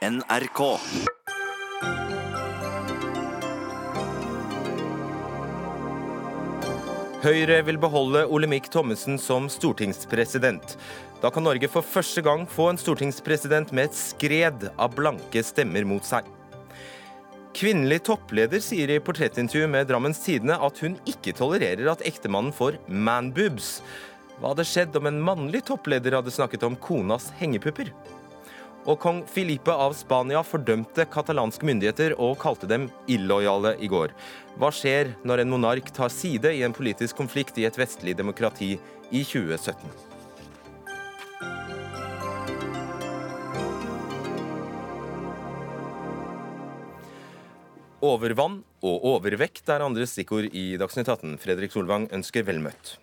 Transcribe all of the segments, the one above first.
NRK. Høyre vil beholde Olemic Thommessen som stortingspresident. Da kan Norge for første gang få en stortingspresident med et skred av blanke stemmer mot seg. Kvinnelig toppleder sier i portrettintervju med Drammens Tidende at hun ikke tolererer at ektemannen får manboobs. Hva hadde skjedd om en mannlig toppleder hadde snakket om konas hengepupper? Og kong Filipe av Spania fordømte katalanske myndigheter og kalte dem illojale i går. Hva skjer når en monark tar side i en politisk konflikt i et vestlig demokrati i 2017? Overvann og overvekt er andre stikkord i Dagsnytt 18. Fredrik Solvang ønsker vel møtt.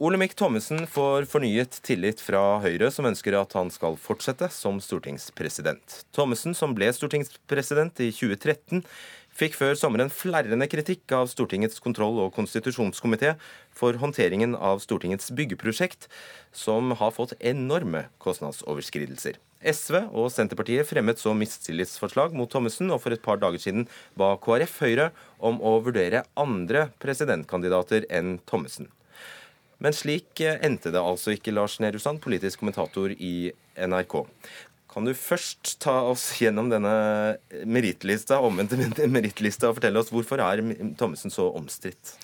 Olemic Thommessen får fornyet tillit fra Høyre, som ønsker at han skal fortsette som stortingspresident. Thommessen, som ble stortingspresident i 2013, fikk før sommeren flerrende kritikk av Stortingets kontroll- og konstitusjonskomité for håndteringen av Stortingets byggeprosjekt, som har fått enorme kostnadsoverskridelser. SV og Senterpartiet fremmet så mistillitsforslag mot Thommessen, og for et par dager siden ba KrF Høyre om å vurdere andre presidentkandidater enn Thommessen. Men slik endte det altså ikke, Lars Nehru Sand, politisk kommentator i NRK. Kan du først ta oss gjennom denne omvendte merittlista og fortelle oss hvorfor er Thommessen så omstridt?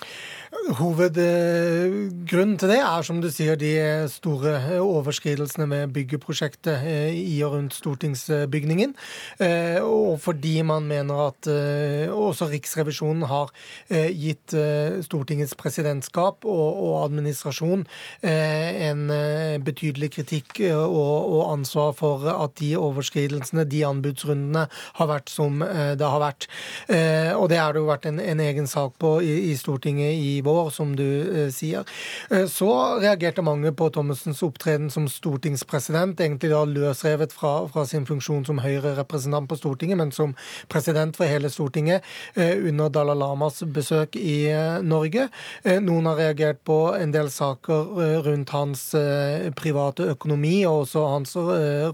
Hovedgrunnen til det er, som du sier, de store overskridelsene med byggeprosjektet i og rundt stortingsbygningen. Og fordi man mener at også Riksrevisjonen har gitt Stortingets presidentskap og administrasjon en betydelig kritikk og ansvar for at de overskridelsene, de anbudsrundene, har vært som det har vært. Og det har det jo vært en, en egen sak på i Stortinget i vår, som du eh, sier. Eh, så reagerte mange på Thommessens opptreden som stortingspresident, egentlig da løsrevet fra, fra sin funksjon som Høyre-representant på Stortinget, men som president for hele Stortinget eh, under Dalai Lamas besøk i Norge. Noen har reagert på en del saker rundt hans private økonomi, og også hans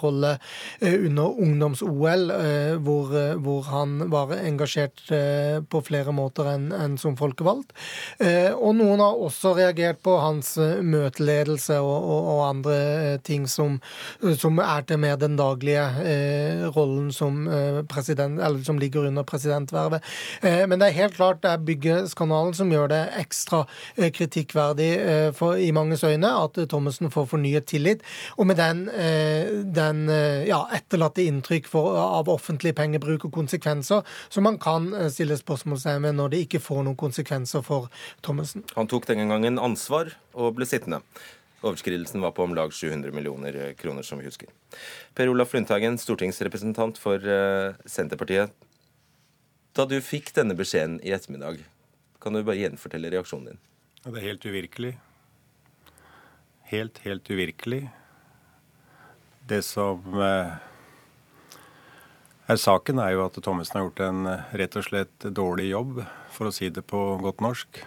rolle under ungdoms-OL, hvor, hvor, han var engasjert på flere måter enn, enn som folkevalgt. Og noen har også reagert på hans møteledelse og, og, og andre ting som, som, er til mer den daglige eh, rollen som, president, eller som ligger under presidentvervet. Eh, men det er helt klart det er byggeskandalen som gjør det ekstra kritikkverdig eh, for, i manges øyne at Thommessen får fornyet tillit. Og med den, den ja, etterlatte inntrykk for, av offentlig pengebruk og konsekvenser som man kan stille spørsmålstegn ved når det ikke får noen konsekvenser for Thommessen. Han tok den gangen ansvar og ble sittende. Overskridelsen var på om lag 700 millioner kroner, som vi husker. Per Olaf Lundteigen, stortingsrepresentant for Senterpartiet. Da du fikk denne beskjeden i ettermiddag, kan du bare gjenfortelle reaksjonen din? Det er helt uvirkelig. Helt, helt uvirkelig. Det som er saken, er jo at Thommessen har gjort en rett og slett dårlig jobb, for å si det på godt norsk.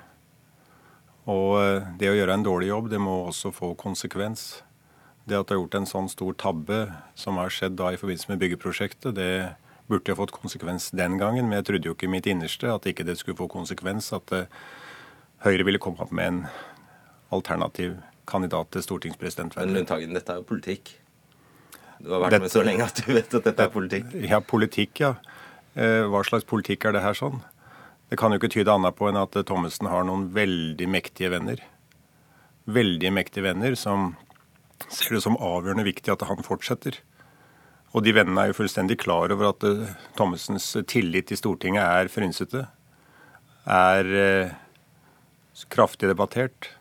Og det å gjøre en dårlig jobb, det må også få konsekvens. Det at du har gjort en sånn stor tabbe som har skjedd da i forbindelse med byggeprosjektet, det burde jo fått konsekvens den gangen, men jeg trodde jo ikke i mitt innerste at ikke det skulle få konsekvens at Høyre ville komme opp med en alternativ kandidat til stortingspresidentvervet. Men Lundtagen, dette er jo politikk. Du har vært dette, med så lenge at du vet at dette er politikk. Ja, politikk, ja. Hva slags politikk er det her sånn? Det kan jo ikke tyde annet på enn at Thommessen har noen veldig mektige venner. Veldig mektige venner som ser det som avgjørende viktig at han fortsetter. Og de vennene er jo fullstendig klar over at Thommessens tillit til Stortinget er frynsete. Er eh, kraftig debattert.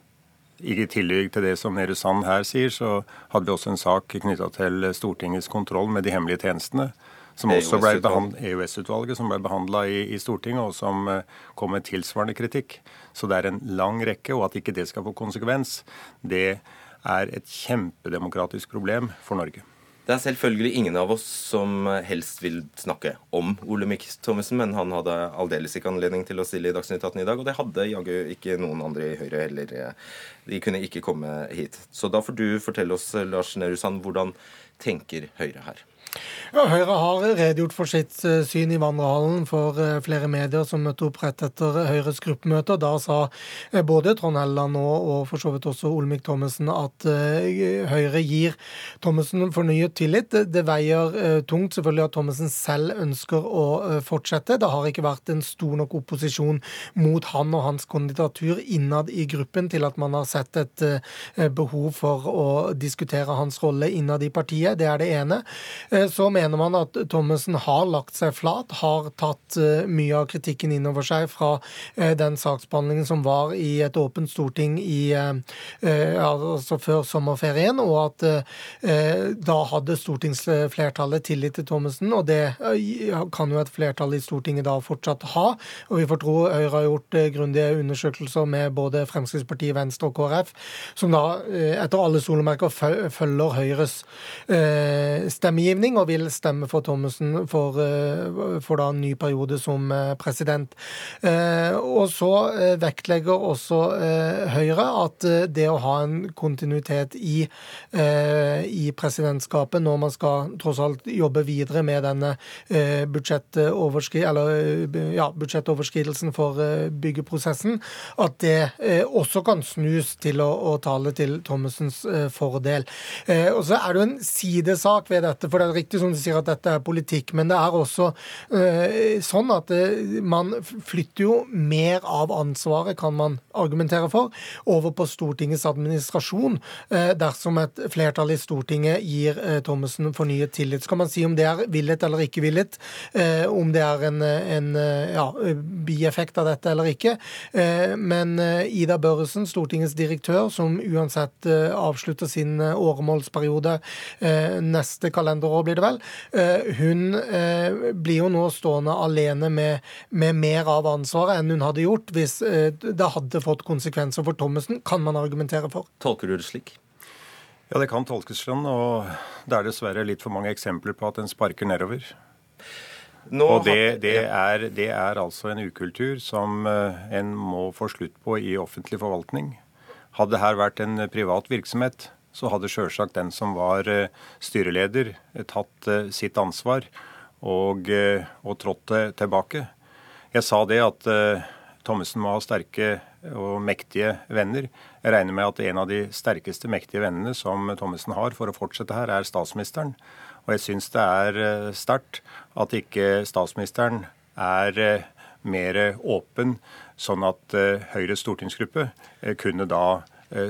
I tillegg til det som Nehru Sand her sier, så hadde vi også en sak knytta til Stortingets kontroll med de hemmelige tjenestene. Som også ble EØS-utvalget, som ble behandla i, i, Stortinget, og som kom med tilsvarende kritikk. Så det er en lang rekke, og at ikke det skal få konsekvens, det er et kjempedemokratisk problem for Norge. Det er selvfølgelig ingen av oss som helst vil snakke om Olemic Thommessen, men han hadde aldeles ikke anledning til å stille i Dagsnytt 18 i dag, og det hadde jaggu ikke noen andre i Høyre heller. De kunne ikke komme hit. Så da får du fortelle oss, Lars Nehru Sand, hvordan tenker Høyre her? Ja, Høyre har redegjort for sitt eh, syn i vandrehallen for eh, flere medier som møtte opp rett etter Høyres gruppemøte. Da sa eh, både Trond Helleland og, og for så vidt også Olmik Thommessen at Høyre gir Thommessen fornyet tillit. Det veier tungt selvfølgelig at Thommessen selv ønsker å fortsette. Det har ikke vært en stor nok opposisjon mot han og hans kandidatur innad i gruppen til at man har sett et behov for å diskutere hans rolle innad i partiet. Det er det ene. Så mener man at Thommessen har lagt seg flat, har tatt uh, mye av kritikken innover seg fra uh, den saksbehandlingen som var i et åpent storting i, altså før sommerferien, og at da hadde stortingsflertallet tillit til Thommessen, og det kan jo et flertall i Stortinget da fortsatt ha. Og vi får tro Høyre har gjort grundige undersøkelser med både Fremskrittspartiet, Venstre og KrF, som da etter alle solemerker følger Høyres stemmegivning og vil stemme for Thommessen for, eh, for da en ny periode som eh, president. Eh, og så vektlegger også Høyre at det å ha en kontinuitet i, i presidentskapet når man skal tross alt jobbe videre med denne budsjettoverskri ja, budsjettoverskridelsen for byggeprosessen, at det også kan snus til å, å tale til Thommessens fordel. Og så er det jo en sidesak ved dette, for det er riktig som du sier at dette er politikk, men det er også uh, sånn at uh, man flytter jo mer av ansvaret, kan man argumentere for, over på Stortingets administrasjon uh, dersom et flertall i Stortinget gir Thommessen fornyet tillit. Så kan man si om det er villet eller ikke villet, om det er en, en ja, bieffekt av dette eller ikke. Men Ida Børresen, Stortingets direktør, som uansett avslutter sin åremålsperiode neste kalenderår, blir det vel, Eh, hun eh, blir jo nå stående alene med, med, mer av ansvaret enn hun hadde gjort hvis eh, det hadde fått konsekvenser for Thommessen, kan man argumentere for. Tolker du det slik? Ja, det kan tolkes sånn, og det er dessverre litt for mange eksempler på at den sparker nedover. Nå og det, det, er, det, er, altså en ukultur som en må få slutt på i offentlig forvaltning. Hadde det her vært en privat virksomhet, så hadde sjølsagt den som var eh, styreleder, eh, tatt eh, sitt ansvar og, og trådt tilbake. Jeg sa det at Thommessen må ha sterke og mektige venner. Jeg regner med at en av de sterkeste mektige vennene som Thommessen har for å fortsette her, er statsministeren. Og jeg syns det er sterkt at ikke statsministeren er mer åpen, sånn at Høyres stortingsgruppe kunne da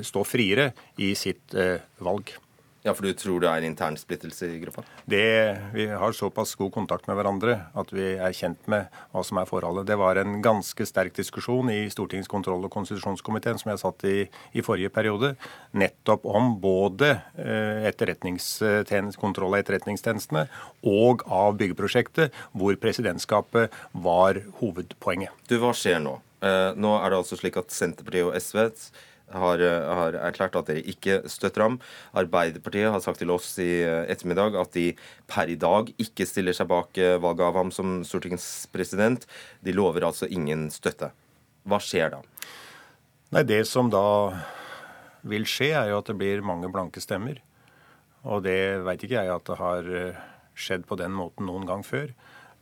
stå friere i sitt eh, valg. Ja, For du tror det er intern splittelse i gruppa? Det, Vi har såpass god kontakt med hverandre at vi er kjent med hva som er forholdet. Det var en ganske sterk diskusjon i Stortingets kontroll- og konstitusjonskomiteen som jeg satt i i forrige periode, nettopp om både eh, kontroll av etterretningstjenestene og av byggeprosjektet, hvor presidentskapet var hovedpoenget. Du, Hva skjer nå? Nå er det altså slik at Senterpartiet og SV har, har, erklært at dere ikke støtter ham. Arbeiderpartiet har sagt til oss i ettermiddag at de per i dag ikke stiller seg bak eh, valget av ham som Stortingets president. De lover altså ingen støtte. Hva skjer da? Nei, Det som da vil skje, er jo at det blir mange blanke stemmer. Og det veit ikke jeg at det har eh, skjedd på den måten noen gang før.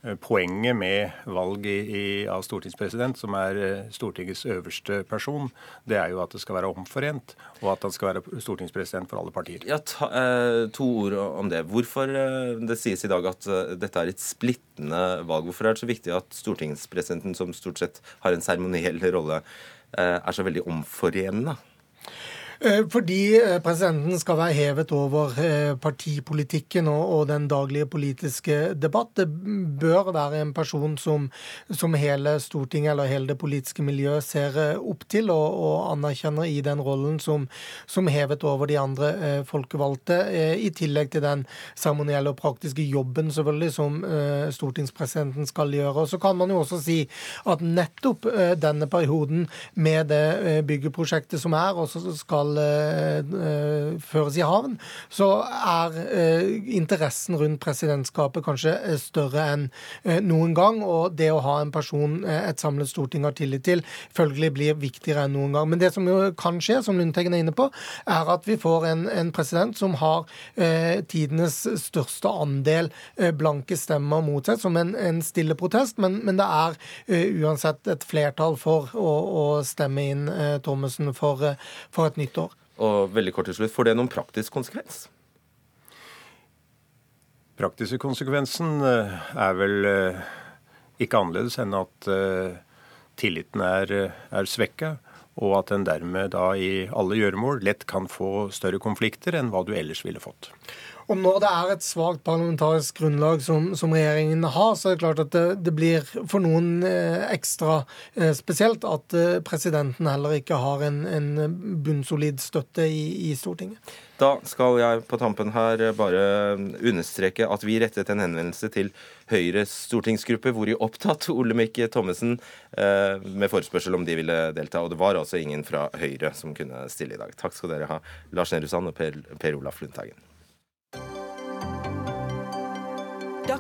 Eh, poenget med valg i, i, av stortingspresident, som er eh, Stortingets øverste person, det er jo at det skal være omforent, og at han skal være stortingspresident for alle partier. Ja, ta, eh, To ord om det. Hvorfor Det sies i dag at dette er et splittende valg. Hvorfor er det så viktig at stortingspresidenten, som stort sett har en seremoniell rolle, er så veldig omforenende? Eh, fordi eh, presidenten skal være hevet over eh, partipolitikken og, den daglige politiske debatt. Det bør være en person som, som hele Stortinget eller hele det politiske miljøet ser opp til og, og anerkjenner i den rollen som, som, hevet over de andre folkevalgte, i tillegg til den seremonielle og praktiske jobben selvfølgelig som stortingspresidenten skal gjøre. Og Så kan man jo også si at nettopp denne perioden med det byggeprosjektet som er, også skal skal føres i havn, så er interessen rundt presidentskapet kanskje større enn noen gang. Og det å ha en person et samlet storting har tillit til, følgelig blir viktigere enn noen gang. Men det som jo kan skje, som Lundteigen er inne på, er at vi får en, en president som har tidenes største andel blanke stemmer mot seg, som en, en stille protest. Men, men det er uansett et flertall for å, å stemme inn eh, Thommessen for, eh, for, et nytt. Og veldig kort til slutt, Får det noen praktisk konsekvens? Praktiske konsekvensen eh, er vel ikke annerledes enn at tilliten er, er svekka, og at en dermed da i alle gjøremål lett kan få større konflikter enn hva du ellers ville fått. Og når det er et svakt parlamentarisk grunnlag som, som, regjeringen har, så er det klart at det, det blir for noen eh, ekstra eh, spesielt at eh, presidenten heller ikke har en, en bunnsolid støtte i, i, Stortinget. Da skal jeg på tampen her bare understreke at vi rettet en henvendelse til Høyres stortingsgruppe, hvor de opptatt Olemic Thommessen med forespørsel om de ville delta. Og det var altså ingen fra Høyre som kunne stille i dag. Takk skal dere ha, Lars Nehru Sand og Per, per Olaf Lundteigen.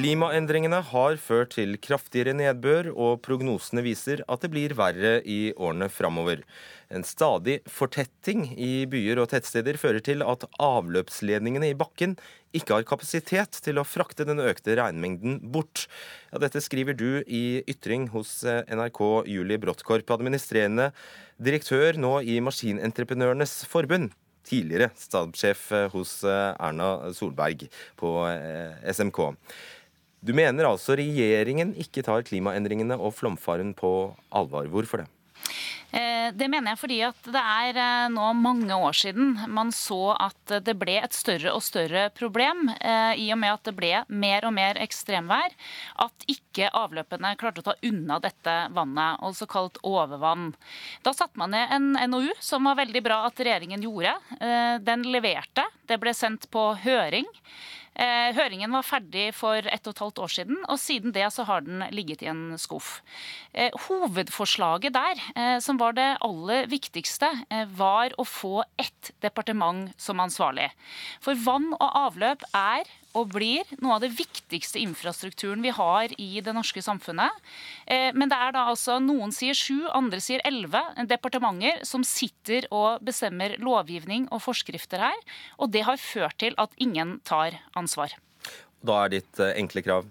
Klimaendringene har ført til kraftigere nedbør, og prognosene viser at det blir verre i årene framover. En stadig fortetting i byer og tettsteder fører til at avløpsledningene i bakken ikke har kapasitet til å frakte den økte regnmengden bort. Ja, dette skriver du i ytring hos eh, NRK Julie Bråttkorp, administrerende direktør nå i Maskinentreprenørenes Forbund. Tidligere stabssjef eh, hos eh, Erna Solberg på SMK. Du mener altså regjeringen ikke tar klimaendringene og flomfaren på alvor. Hvorfor det? Eh, det mener jeg fordi at det er eh, nå mange år siden man så at det ble et større og større problem, eh, i og med at det ble mer og mer ekstremvær, at ikke avløpene klarte å ta unna dette vannet, altså kalt overvann. Da satte man ned en NOU, som var veldig bra at regjeringen gjorde. Den leverte. Det ble sendt på høring. Eh, høringen var ferdig for ett og et halvt år siden, og siden det så har den ligget i en skuff. Eh, hovedforslaget der, eh, som var det aller viktigste, var å få ett departement som ansvarlig. For vann og avløp er og blir noe av det viktigste infrastrukturen vi har i det norske samfunnet. Eh, men det er da altså noen sier sju, andre sier elleve departementer som sitter og bestemmer lovgivning og forskrifter her. Og det har ført til at ingen tar ansvar. Da er ditt eh, enkle krav?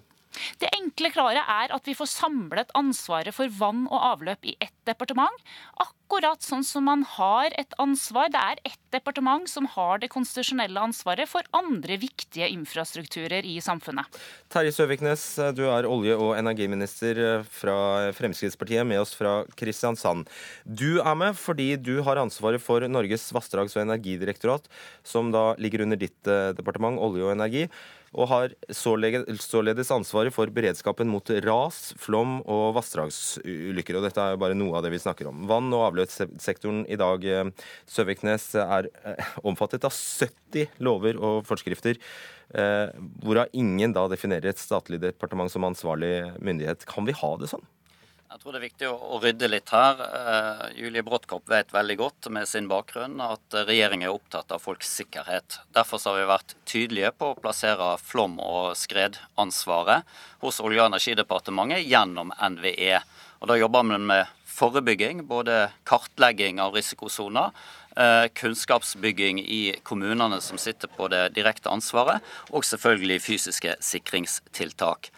Det enkle kravet er at vi får samlet ansvaret for vann og avløp i ett departement. Akkurat sånn som man har et ansvar. Det er ett departement som har det konstitusjonelle ansvaret for andre viktige infrastrukturer i samfunnet. Terje Søviknes, du er olje- og energiminister fra Fremskrittspartiet, med oss fra Kristiansand. Du er med fordi du har ansvaret for Norges vassdrags- og energidirektorat, som da ligger under ditt eh, departement, olje og energi og har således ansvaret for beredskapen mot ras, flom og vassdragsulykker. Og dette er jo bare noe av det vi snakker om. Vann- og avløpssektoren i dag eh, Søviknes, er eh, omfattet av 70 lover og forskrifter, eh, hvorav ingen da definerer et statlig departement som ansvarlig myndighet. Kan vi ha det sånn? Jeg tror det er viktig å, rydde litt her. Uh, Julie Bråttkopp vet veldig godt med sin bakgrunn at regjeringen er opptatt av folks sikkerhet. Derfor har vi vært tydelige på å plassere flom- og skredansvaret hos Olje- og energidepartementet gjennom NVE. Og Da jobber vi med forebygging, både kartlegging av risikosoner, kunnskapsbygging i kommunene som sitter på det direkte ansvaret, og selvfølgelig fysiske sikringstiltak.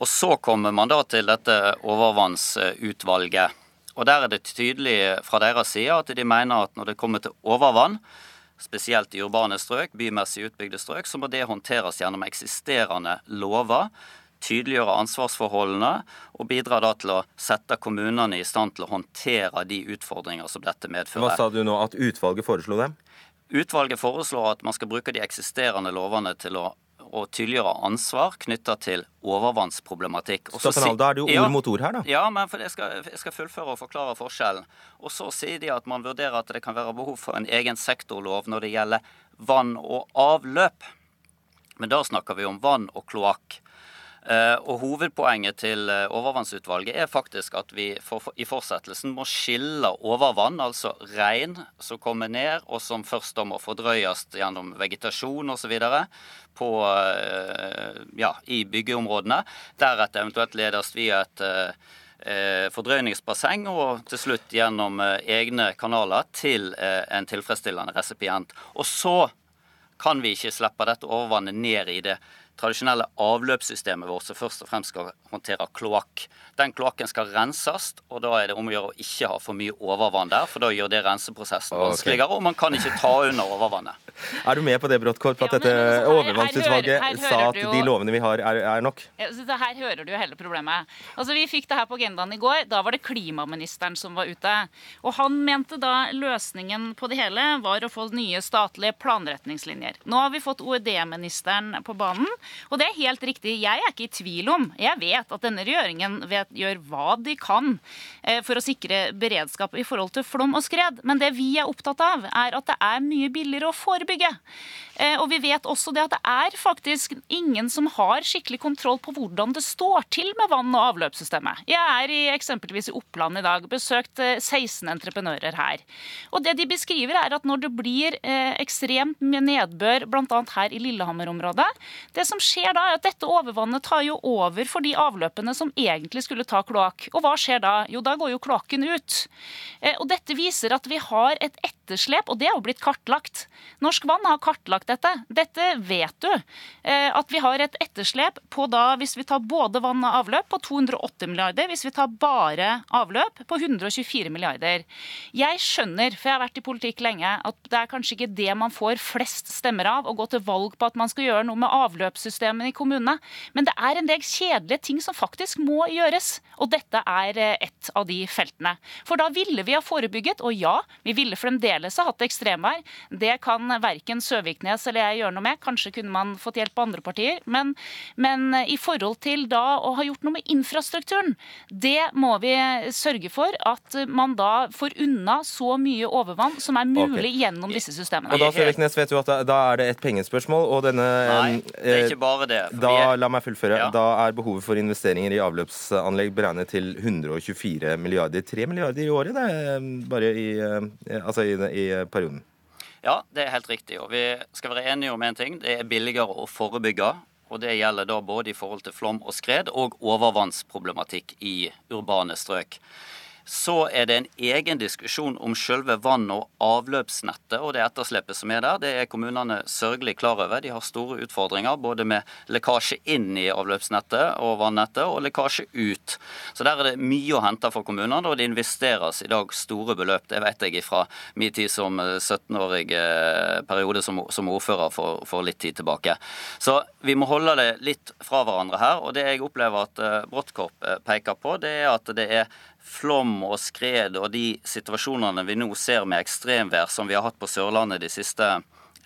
Og så kommer man da til dette overvannsutvalget. Og Der er det tydelig fra deres side at de mener at når det kommer til overvann, spesielt i urbane strøk, bymessig utbygde strøk, så må det håndteres gjennom eksisterende lover. Tydeliggjøre ansvarsforholdene og bidra da til å sette kommunene i stand til å håndtere de utfordringer som dette medfører. Hva sa du nå, at utvalget foreslo dem? Utvalget foreslår at man skal bruke de eksisterende lovene til å og tydeliggjøre ansvar knytta til overvannsproblematikk. Staffanal, da er det jo ord ja, mot ord her, da. Ja, men jeg skal, jeg skal, fullføre og forklare forskjellen. Og så sier de at man vurderer at det kan være behov for en egen sektorlov når det gjelder vann og avløp. Men da snakker vi om vann og kloakk. Eh, og Hovedpoenget til eh, overvannsutvalget er faktisk at vi for, i fortsettelsen må skille overvann, altså regn som kommer ned, og som først da må fordrøyes gjennom vegetasjon osv. Ja, i byggeområdene. Deretter eventuelt ledes via et eh, fordrøyningsbasseng og til slutt gjennom egne kanaler til en tilfredsstillende resipient. Og så kan vi ikke slippe dette overvannet ned i det tradisjonelle avløpssystemet vårt som først og fremst skal håndtere kloakk. Den kloakken skal renses, og da er det om å gjøre å ikke ha for mye overvann der, for da gjør det renseprosessen okay. vanskeligere, og man kan ikke ta under overvannet. Er du med på det, Bråttkorp, at ja, dette altså, overvannsutvalget sa at de lovene vi har, er, er nok? Ja, her hører du jo hele problemet. Altså, Vi fikk det her på agendaen i går. Da var det klimaministeren som var ute. Og han mente da løsningen på det hele var å få nye statlige planretningslinjer. Nå har vi fått OED-ministeren på banen. Og det er helt riktig. Jeg er ikke i tvil om, jeg vet at denne regjeringen vet, gjør hva de kan eh, for å sikre beredskap i forhold til flom og skred. Men det vi er opptatt av, er at det er mye billigere å forebygge. Eh, og vi vet også det at det er faktisk ingen som har skikkelig kontroll på hvordan det står til med vann- og avløpssystemet. Jeg er i, eksempelvis i Oppland i dag, besøkt 16 eh, entreprenører her. Og det de beskriver er at når det blir eh, ekstremt med nedbør, bl.a. her i Lillehammer-området, det som skjer da er at dette overvannet tar jo over for de avløpene som egentlig skulle ta kloakk. Og hva skjer da? Jo, da går jo kloakken ut. Og dette viser at vi har et etterslep, og det er jo blitt kartlagt. Norsk Vann har kartlagt dette. Dette vet du. Eh, at vi har et etterslep på da, hvis vi tar både vann og avløp, på 280 milliarder. Hvis vi tar bare avløp, på 124 milliarder. Jeg skjønner, for jeg har vært i politikk lenge, at det er kanskje ikke det man får flest stemmer av, å gå til valg på at man skal gjøre noe med avløpssystemene i kommunene. Men det er en del kjedelige ting som faktisk må gjøres. Og dette er eh, et av de feltene. For da ville vi ha forebygget, og ja, vi ville fremdeles ha hatt ekstremvær. Det kan verken Søviknes eller jeg gjøre noe med. Kanskje kunne man fått hjelp av andre partier. Men, men, i forhold til da å ha gjort noe med infrastrukturen, det må vi sørge for at man da får unna så mye overvann som er mulig okay. gjennom disse systemene. Og da Søviknes, vet du at da, er det et pengespørsmål, og denne Nei, det er ikke bare det. Da, la meg fullføre. Ja. Da er behovet for investeringer i avløpsanlegg beregnet til 124 milliarder. 3 milliarder i året, det er bare i, eh, altså i, i perioden. Ja, det er helt riktig. Og vi skal være enige om én en ting. Det er billigere å forebygge. Og det gjelder da både i forhold til flom og skred og overvannsproblematikk i urbane strøk. Så er det en egen diskusjon om selve vann- og avløpsnettet og det etterslepet som er der. Det er kommunene sørgelig klar over. De har store utfordringer både med lekkasje inn i avløpsnettet og vannettet, og lekkasje ut. Så der er det mye å hente for kommunene, og det investeres i dag store beløp. Det vet jeg fra min tid som 17-årig eh, periode som, ordfører for, for, litt tid tilbake. Så vi må holde det litt fra hverandre her. Og det jeg opplever at eh, Bråttkorp eh, peker på, det er at det er flom og skred og de situasjonene vi nå ser med ekstremvær som vi har hatt på Sørlandet de siste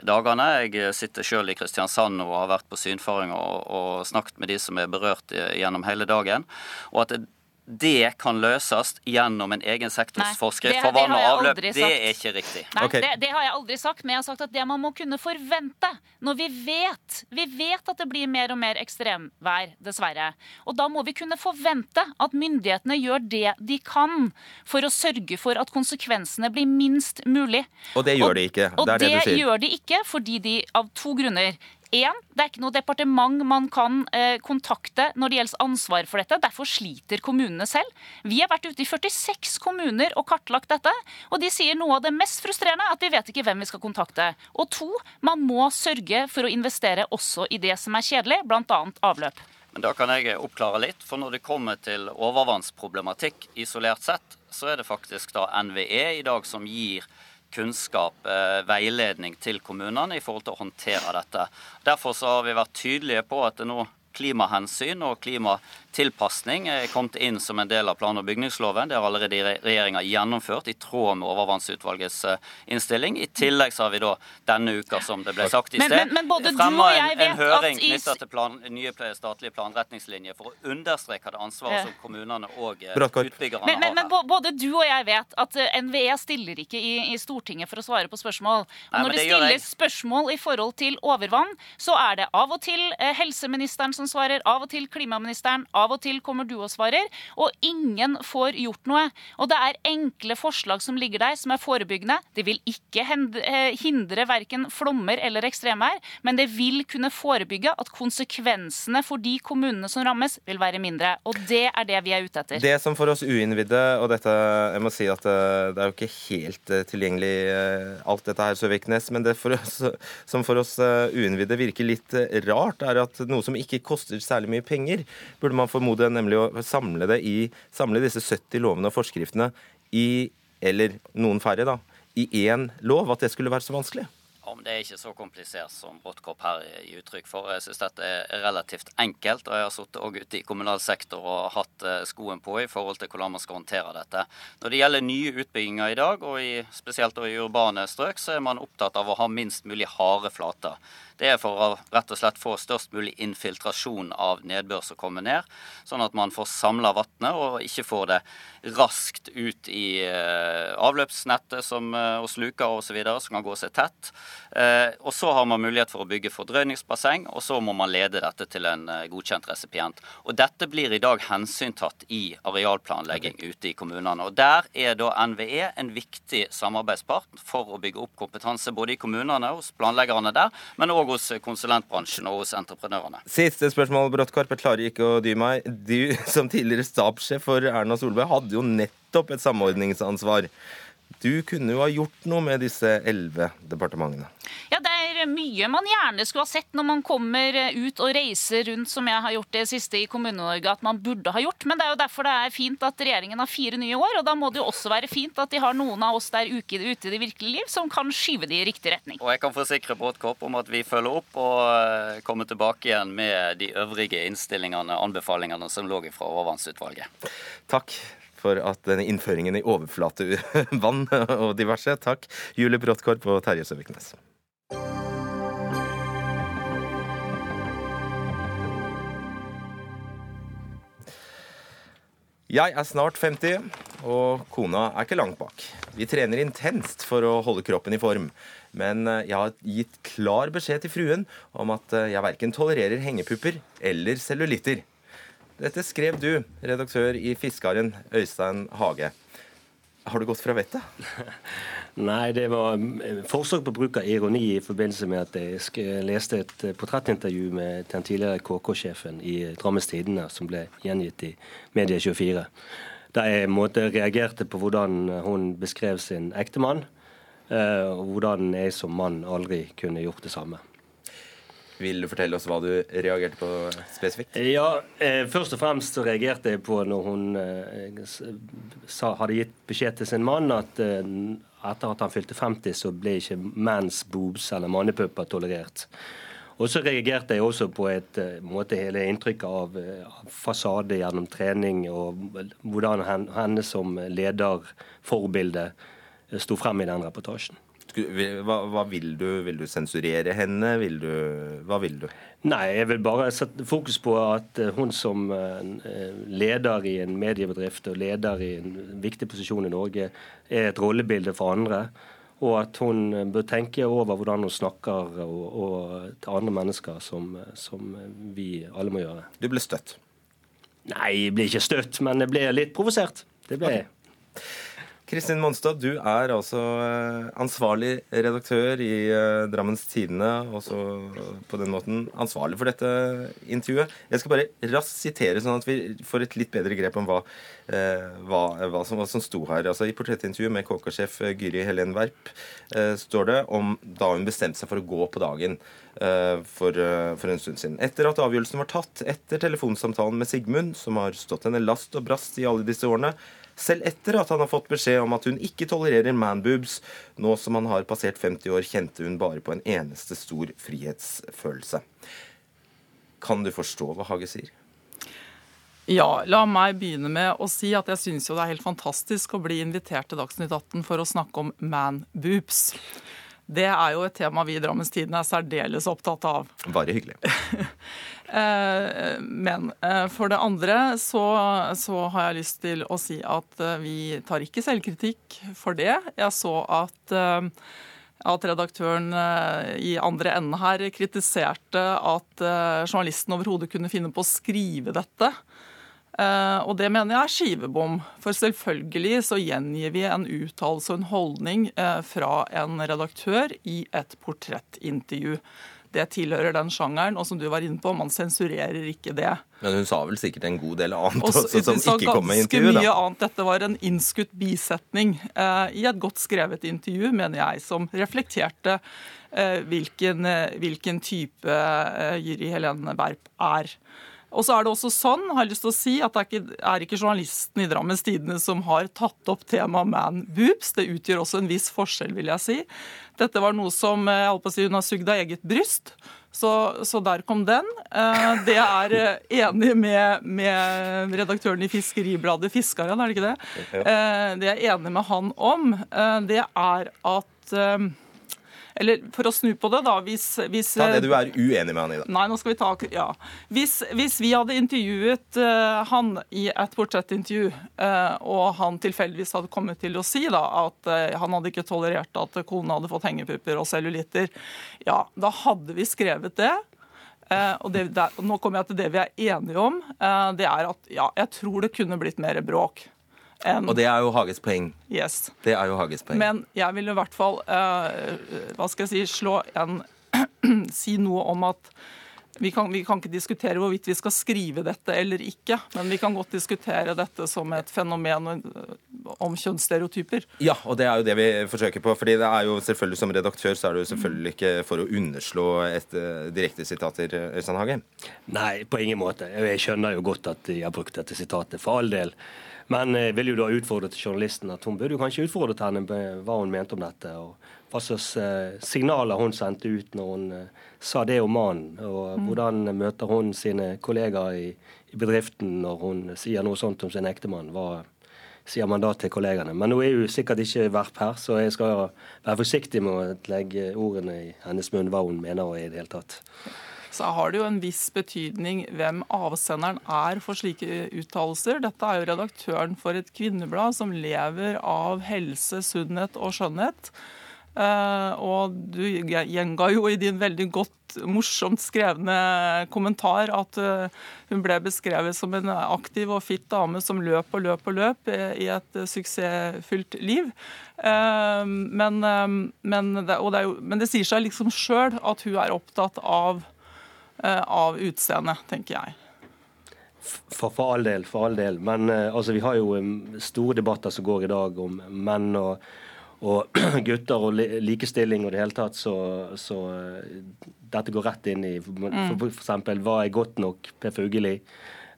dagene. Jeg sitter selv i Kristiansand og har vært på synfaring og, og snakket med de som er berørt gjennom hele dagen. Og at det, det kan løses gjennom en egen sektorsforskrift for vann og avløp. Det er ikke riktig. Nei, okay. det, det, har jeg aldri sagt, men jeg har sagt at det man må kunne forvente når vi vet Vi vet at det blir mer og mer ekstremvær, dessverre. Og da må vi kunne forvente at myndighetene gjør det de kan for å sørge for at konsekvensene blir minst mulig. Og det gjør de ikke. Det og det, det gjør de ikke fordi de av to grunner. En, det er ikke noe departement man kan eh, kontakte når det gjelder ansvar for dette. Derfor sliter kommunene selv. Vi har vært ute i 46 kommuner og kartlagt dette, og de sier noe av det mest frustrerende at vi vet ikke hvem vi skal kontakte. Og to, man må sørge for å investere også i det som er kjedelig, bl.a. avløp. Men Da kan jeg oppklare litt. for Når det kommer til overvannsproblematikk isolert sett, så er det faktisk da NVE i dag som gir kunnskap, eh, veiledning til kommunene i forhold til å håndtere dette. Derfor har vi vært tydelige på at nå klimahensyn og klima tilpasning er kommet inn som en del av plan- og bygningsloven. Det har allerede regjeringa gjennomført i tråd med overvannsutvalgets innstilling. I tillegg så har vi da denne uka, som det ble sagt i sted, men, men, men fremma en, en, høring knytta til plan, nye statlige planretningslinjer for å understreke det ansvaret som kommunene og utbyggerne men, men, men både du og jeg vet at NVE stiller ikke i, i Stortinget for å svare på spørsmål. Og når det, det stilles spørsmål i forhold til overvann, så er det av og til eh, helseministeren som svarer, av og til klimaministeren, av og til kommer du og svarer, og ingen får gjort noe. Og det er enkle forslag som ligger der, som er forebyggende. Det vil ikke eh, hindre verken flommer eller ekstremvær, men det vil kunne forebygge at konsekvensene for de kommunene som rammes, vil være mindre. Og det er det vi er ute etter. Det som for oss uinnvidde, og dette, jeg må si at eh, det er jo ikke helt tilgjengelig alt dette her, Søviknes, men det for oss, som for oss uinnvidde virker litt rart, er at noe som ikke koster særlig mye penger, burde man formode nemlig å samle, det i, samle disse 70 lovene og forskriftene i, eller noen færre, da, i én lov. At det skulle være så vanskelig? Om det er ikke så komplisert som Bråttkopp her gir uttrykk for. Jeg synes dette er relativt enkelt. og Jeg har sittet også ute i kommunal sektor og hatt eh, skoen på i forhold til hvordan man skal håndtere dette. Når det gjelder nye utbygginger i dag, og i, spesielt i urbane strøk, så er man opptatt av å ha minst mulig harde flater. Det er for å rett og slett få størst mulig infiltrasjon av nedbør som kommer ned, sånn at man får samla vannet og ikke får det raskt ut i eh, avløpsnettet som, eh, og sluker osv. som kan gå seg tett. Eh, og så har man mulighet for å bygge fordrøyningsbasseng, og så må man lede dette til en godkjent resipient. Og dette blir i dag hensyntatt i arealplanlegging ute i kommunene. Og der er da NVE en viktig samarbeidspart for å bygge opp kompetanse både i kommunene hos planleggerne der, men òg hos konsulentbransjen og hos entreprenørene. Siste spørsmål, Bråttkorp. Jeg klarer ikke å dy meg. Du som tidligere stabssjef for Erna Solberg hadde jo nettopp et samordningsansvar. Du kunne jo ha gjort noe med disse elleve departementene. Ja, det er mye man gjerne skulle ha sett når man kommer ut og reiser rundt, som jeg har gjort det siste i Kommune-Norge, at man burde ha gjort. Men det er jo derfor det er fint at regjeringen har fire nye år, og da må det jo også være fint at de har noen av oss der ute i det virkelige liv som kan skyve det i riktig retning. Og jeg kan forsikre Bråttkopp om at vi følger opp og eh, kommer tilbake igjen med de øvrige innstillingene, anbefalingene som lå fra overvannsutvalget. Takk for at denne innføringen i overflatevann og diverse. Takk, Julie Bråttkorp og Terje Søviknes. Jeg er snart 50, og kona er ikke langt bak. Vi trener intenst for å holde kroppen i form. Men eh, jeg har gitt klar beskjed til fruen om at eh, jeg verken tolererer hengepupper eller cellulitter. Dette skrev du, redaktør i Fiskaren, Øystein Hage. Har du gått fra vettet? Nei, det var eh, forsøk på bruk av ironi i forbindelse med at jeg leste et eh, portrettintervju med den tidligere KK-sjefen i Drammens Tidende, som ble gjengitt i Medie24. Der jeg måte, reagerte på hvordan hun beskrev sin ektemann, eh, og hvordan jeg som mann aldri kunne gjort det samme. Vil du fortelle oss hva du reagerte på spesifikt? Ja, eh, Først og fremst reagerte jeg på når hun eh, sa, hadde gitt beskjed til sin mann at eh, etter at han fylte 50, så ble ikke mans boobs eller mannepupper tolerert. Og så reagerte jeg også på et eh, måte hele inntrykket av, eh, av fasade gjennom trening, og hvordan henne som lederforbilde eh, sto frem i den reportasjen. Hva, hva, vil du? Vil du sensurere henne? Vil du, hva vil du? Nei, jeg vil bare sette fokus på at eh, hun som eh, leder i en mediebedrift og leder i en viktig posisjon i Norge, er et rollebilde for andre. Og at hun bør tenke over hvordan hun snakker og, og til andre mennesker, som, som, vi alle må gjøre. Du ble støtt? Nei, jeg ble ikke støtt, men jeg ble litt provosert. Det ble jeg. Okay. Kristin Monstad, du er altså eh, ansvarlig redaktør i eh, Drammens Tidende. Også på den måten ansvarlig for dette intervjuet. Jeg skal bare raskt sitere, sånn at vi får et litt bedre grep om hva, eh, hva, hva, som, som, sto her. Altså, I portrettintervjuet med KK-sjef Gyri Helen Werp står det om da hun bestemte seg for å gå på dagen. For, for, en stund siden. Etter at avgjørelsen var tatt, etter telefonsamtalen med Sigmund, som har stått henne last og brast i alle disse årene, selv etter at han har fått beskjed om at hun ikke tolererer manboobs. Nå som han har passert 50 år, kjente hun bare på en eneste stor frihetsfølelse. Kan du forstå hva Hage sier? Ja, la meg begynne med å si at jeg syns jo det er helt fantastisk å bli invitert til Dagsnytt 18 for å snakke om man boobs. Det er jo et tema vi i Drammens Tidende er særdeles opptatt av. Bare hyggelig. Eh, men eh, for det andre så, så, har jeg lyst til å si at eh, vi tar ikke selvkritikk for det. Jeg så at at redaktøren i andre enden her kritiserte at journalisten overhodet kunne finne på å skrive dette. Og det mener jeg er skivebom. For selvfølgelig så gjengir vi en uttalelse og en holdning fra en redaktør i et portrettintervju det tilhører den sjangeren. Og som du var inne på, man sensurerer ikke det. Men hun sa vel sikkert en god del annet også, også som ikke kom med intervjuet? Mye annet. Dette var en innskutt bisetning eh, i et godt skrevet intervju, mener jeg, som reflekterte eh, hvilken, eh, hvilken, type eh, Jyri Helene Berp er. Og så er det også sånn, har jeg lyst til å si, at det er ikke, er ikke journalisten i Drammens Tidende som har tatt opp temaet man boobs. Det utgjør også en viss forskjell, vil jeg si. Dette var noe som jeg holdt på å si, hun har sugd av eget bryst. Så, så, der kom den. Eh, det er eh, enig med, med redaktøren i Fiskeribladet Fiskaren, er det ikke det? Eh, det er enig med han om, det er at eller for å snu på det, da hvis, hvis Ta det du er uenig med han i, da. Nei, nå skal vi ta Ja. Hvis, hvis vi hadde intervjuet uh, han i et portrettintervju, uh, og han tilfeldigvis hadde kommet til å si da at uh, han hadde ikke tolerert at kona hadde fått hengepupper og cellulitter, ja, da hadde vi skrevet det. og det, der, Nå kommer jeg til det vi er enige om. det er at ja, jeg tror det kunne blitt mer bråk. En, og det er jo Hages poeng. Yes. Det er jo Hages poeng. Men jeg vil i hvert fall uh, hva skal jeg si, slå en Si noe om at vi kan, vi kan, ikke diskutere hvorvidt vi skal skrive dette eller ikke, men vi kan godt diskutere dette som et fenomen eh, om kjønnsstereotyper. Ja, og det er jo det vi forsøker på. fordi det er jo selvfølgelig Som redaktør så er det jo selvfølgelig ikke for å underslå et uh, direkte sitater, Øystein Hage. Nei, på ingen måte. Jeg skjønner jo godt at de har brukt dette sitatet. For all del. Men jeg vil jo da utfordre til journalisten at hun burde jo kanskje utfordret henne med hva hun mente om dette. og Hva slags eh, signaler hun sendte ut når hun eh, sa det om mannen. Og mm. hvordan møter hun sine kollegaer i, i, bedriften når hun sier noe sånt om sin ektemann. Hva sier man da til kollegene? Men nå er jo sikkert ikke Verp her, så jeg skal være forsiktig med å legge ordene i hennes munn hva hun mener i det hele tatt så har det jo en viss betydning hvem avsenderen er for slike uttalelser. Dette er jo redaktøren for et kvinneblad som lever av helse, sunnhet og skjønnhet. Uh, og du gjenga jo i din veldig godt, morsomt skrevne kommentar at uh, hun ble beskrevet som en aktiv og fitt dame som løp og løp og løp i et suksessfylt liv. Men, men, det, jo, men, det, sier seg liksom sjøl at hun er opptatt av Eh, av utseendet, tenker jeg. For, for, all del, for all del. Men uh, altså, vi har jo store debatter som går i dag om menn og, og gutter og likestilling og det hele tatt, så, så uh, dette går rett inn i for, mm. hva er godt nok Per Fugelli?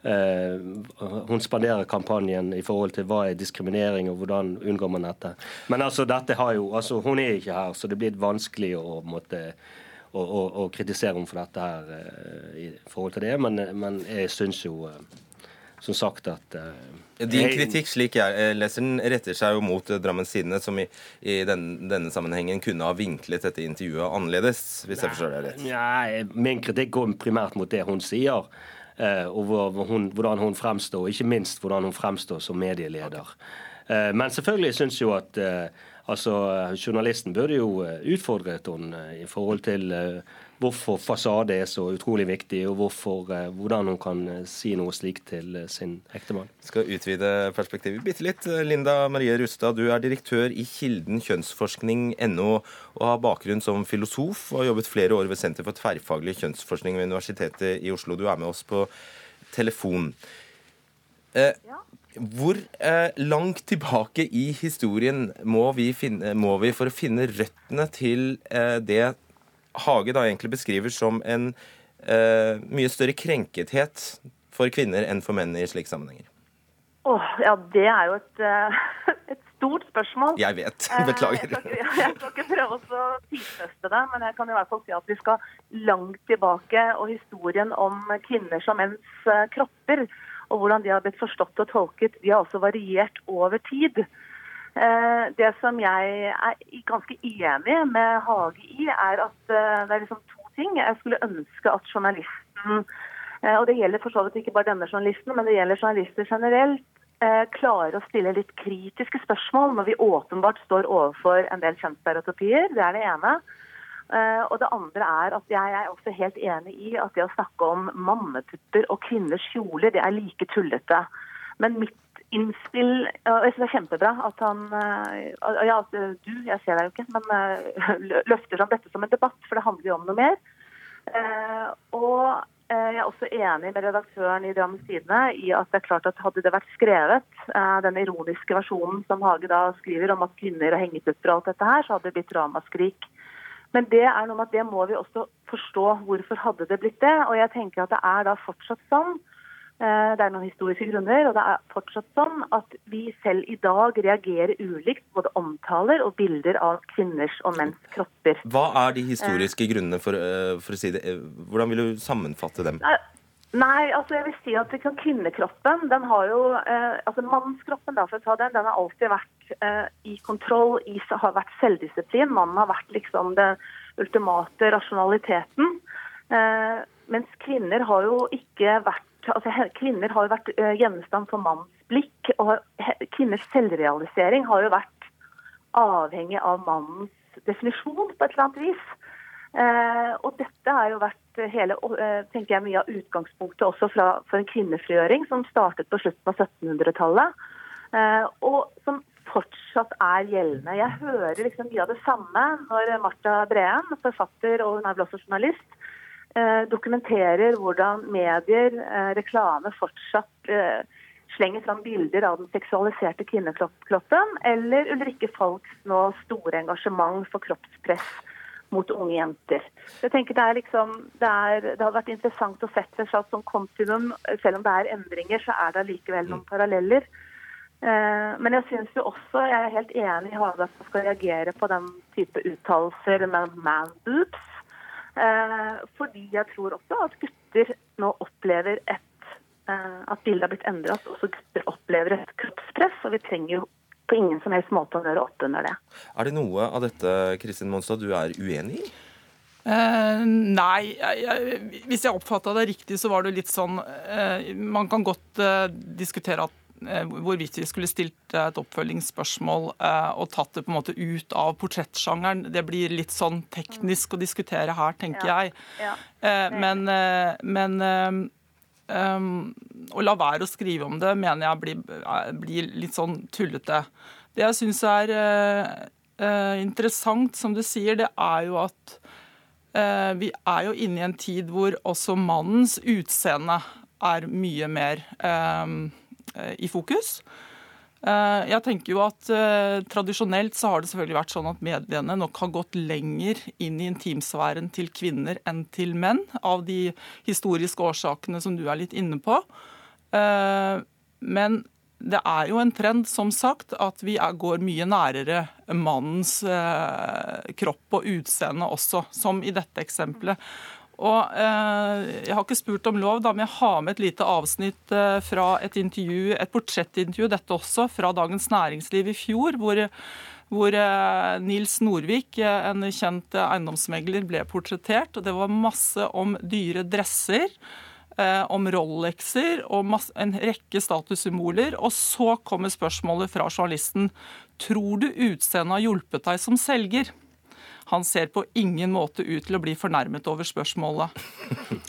Uh, hun spanderer kampanjen i forhold til hva er diskriminering og hvordan unngår man dette. Men altså, dette har jo, altså, hun er ikke her, så det blir vanskelig å måtte å, å, å kritisere henne for dette her eh, i forhold til det, men, men jeg syns jo eh, som sagt at uh, Din kritikk, slik jeg leser den, retter seg jo mot Drammens Tidende, som i, i den, denne sammenhengen kunne ha vinklet dette intervjuet annerledes, hvis nei, jeg forstår deg rett? Nei, min kritikk går primært mot det hun sier. Uh, og hvor, hun, hvordan hun fremstår, og ikke minst hvordan hun fremstår som medieleder. Uh, men selvfølgelig syns jo at Altså, Journalisten burde jo eh, utfordret henne eh, i forhold til eh, hvorfor fasade er så utrolig viktig, og hvorfor, hvordan hun kan si noe slikt til sin ektemann. Skal utvide perspektivet bitte litt. Linda Marie Rustad, du er direktør i Kilden kjønnsforskning.no og har bakgrunn som filosof og har jobbet flere år ved Senter for tverrfaglig kjønnsforskning ved Universitetet i Oslo. Du er med oss på telefon. Eh, ja. Hvor eh, langt tilbake i historien må vi, finne, må vi, for å finne røttene til eh, det Hage da egentlig beskriver som en eh, mye større krenkethet for kvinner enn for menn i slike sammenhenger? Oh, ja, det er jo et, uh, et stort spørsmål. Jeg vet. Beklager. Jeg skal, ikke, jeg skal ikke prøve å tidfeste det, men jeg kan i hvert fall si at vi skal langt tilbake. Og historien om kvinner som menns eh, kropper og hvordan de har blitt forstått og tolket, de har også variert over tid. Eh, det som jeg er ganske enig med Hage i, er at eh, det er liksom to ting. Jeg skulle ønske at journalisten, og det gjelder for så vidt ikke bare denne journalisten, men det gjelder journalister generelt, klarer å stille litt kritiske spørsmål når vi åpenbart står overfor en del kjønnsstereotypier. Det er det ene. Uh, og det andre er at jeg er også helt enig i at det å snakke om mannepupper og kvinners kjoler, det er like tullete. Men mitt innspill og Jeg syns det er kjempebra at han Ja, at du, jeg ser deg jo ikke, men løfter fram dette som en debatt, for det handler jo om noe mer. og jeg er også enig med redaktøren i Drammens Tidende i at det er klart at hadde det vært skrevet, den ironiske versjonen som Hage da skriver om at kvinner og hengepupper og alt dette her, så hadde det blitt ramaskrik men det er noe med at det må vi også forstå. Hvorfor hadde det blitt det? Og jeg tenker at det er da fortsatt sånn eh, det er noen historiske grunner, og det er fortsatt sånn at vi selv i dag reagerer ulikt både omtaler og bilder av kvinners og menns kropper. Hva er de historiske grunnene, for, eh, for å si det? Hvordan vil du sammenfatte dem? Nei, altså jeg vil si at kvinnekroppen, den har jo eh, altså Mannskroppen, da, for å ta den, den har alltid vært eh, i kontroll, i, har vært selvdisiplin. Mannen har vært liksom den ultimate rasjonaliteten. Eh, mens kvinner har jo ikke vært altså Kvinner har jo vært eh, gjenstand for manns blikk. Og kvinners selvrealisering har jo vært avhengig av mannens definisjon på et eller annet vis. Eh, og dette har jo vært hele, eh, tenker jeg, mye av utgangspunktet også fra, for en kvinnefrigjøring som startet på slutten av 1700-tallet. Eh, og som fortsatt er gjeldende. Jeg hører liksom mye av det samme når Marta Breen, forfatter og hun er vel også journalist, dokumenterer hvordan medier, reklame, fortsatt slenger fram bilder av den seksualiserte kvinnekroppen, eller Ulrikke Falks nå store engasjement for kroppspress mot unge jenter. Jeg tenker Det er liksom, det, er, det hadde vært interessant å sette seg sånn som kontinuum. Selv om det er endringer, så er det likevel noen paralleller. Eh, men jeg synes jo også, jeg er helt enig i Haga som skal reagere på den type uttalelser med man boobs. Eh, fordi jeg tror også at gutter nå opplever et, eh, at bildet har blitt endret. At også gutter opplever et kroppspress. Og vi trenger jo på ingen som helst måte å gjøre opp under det. Er det noe av dette Kristin Monstad, du er uenig i? Eh, nei, jeg, jeg, hvis jeg oppfatta det riktig, så var det litt sånn eh, Man kan godt eh, diskutere at eh, hvorvidt vi skulle stilt et oppfølgingsspørsmål eh, og tatt det på en måte ut av portrettsjangeren. Det blir litt sånn teknisk å diskutere her, tenker ja. jeg. Ja. Eh, men, men Um, å la være å skrive om det mener jeg blir, blir litt sånn tullete. Det jeg syns er uh, interessant, som du sier, det er jo at uh, vi er jo inne i en tid hvor også mannens utseende er mye mer i fokus. Eh, jeg tenker jo at uh, Tradisjonelt så har det selvfølgelig vært sånn at mediene nok har gått lenger inn i intimsfæren til kvinner enn til menn, av de historiske årsakene som du er litt inne på. Uh, men det er jo en trend, som sagt, at vi går mye nærere mannens kropp og utseende også, som i dette eksempelet. Og eh, Jeg har ikke spurt om lov, da, men jeg har med et lite avsnitt eh, fra et intervju, et portrettintervju, dette også, fra Dagens Næringsliv i fjor, hvor, hvor eh, Nils Norvik, eh, en kjent eiendomsmegler, ble portrettert. og Det var masse om dyre dresser. Eh, om Rolexer og en rekke statussymboler. Og så kommer spørsmålet fra journalisten. Tror du utseendet har hjulpet deg som selger? Han ser på ingen måte ut til å bli fornærmet over spørsmålet.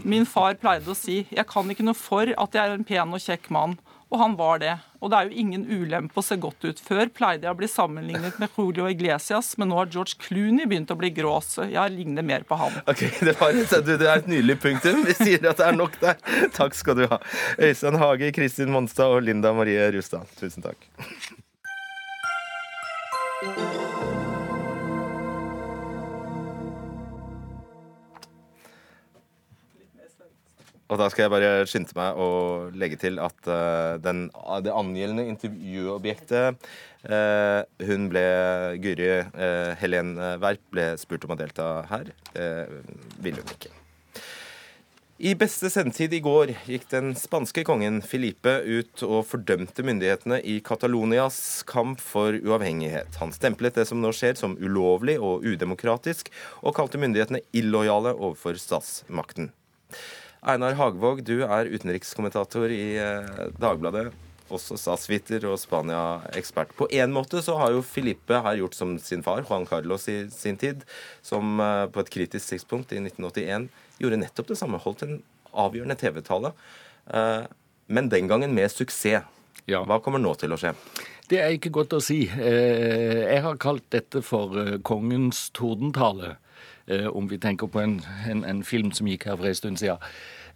Min far pleide å si 'jeg kan ikke noe for at jeg er en pen og kjekk mann'. Og han var det. Og det er jo ingen ulempe å se godt ut. Før pleide jeg å bli sammenlignet med Julio Iglesias, men nå har George Clooney begynt å bli grå, så jeg ligner mer på han. Ok, Det, et, det er et nydelig punktum. Vi sier at det er nok der. Takk skal du ha. Øystein Hage, Kristin Monstad og Linda Marie Rustad. Tusen takk. Og da skal jeg bare skynde meg å legge til at uh, den, det angjeldende intervjuobjektet uh, Hun ble Guri uh, Helen Werp ble spurt om å delta her. Det ville hun ikke. I beste sendetid i går gikk den spanske kongen Filipe ut og fordømte myndighetene i Catalonias kamp for uavhengighet. Han stemplet det som nå skjer som ulovlig og udemokratisk, og kalte myndighetene illojale overfor statsmakten. Einar Hagvåg, du er utenrikskommentator i eh, Dagbladet også statsviter og Spania-ekspert. På en måte så har jo Filippe her gjort som sin far, Juan Carlos i sin tid, som eh, på et kritisk tidspunkt i 1981 gjorde nettopp det samme. Holdt en avgjørende TV-tale, eh, men den gangen med suksess. Ja. Hva kommer nå til å skje? Det er ikke godt å si. Jeg har kalt dette for kongens tordentale, om vi tenker på en, en, en film som gikk her for en stund siden.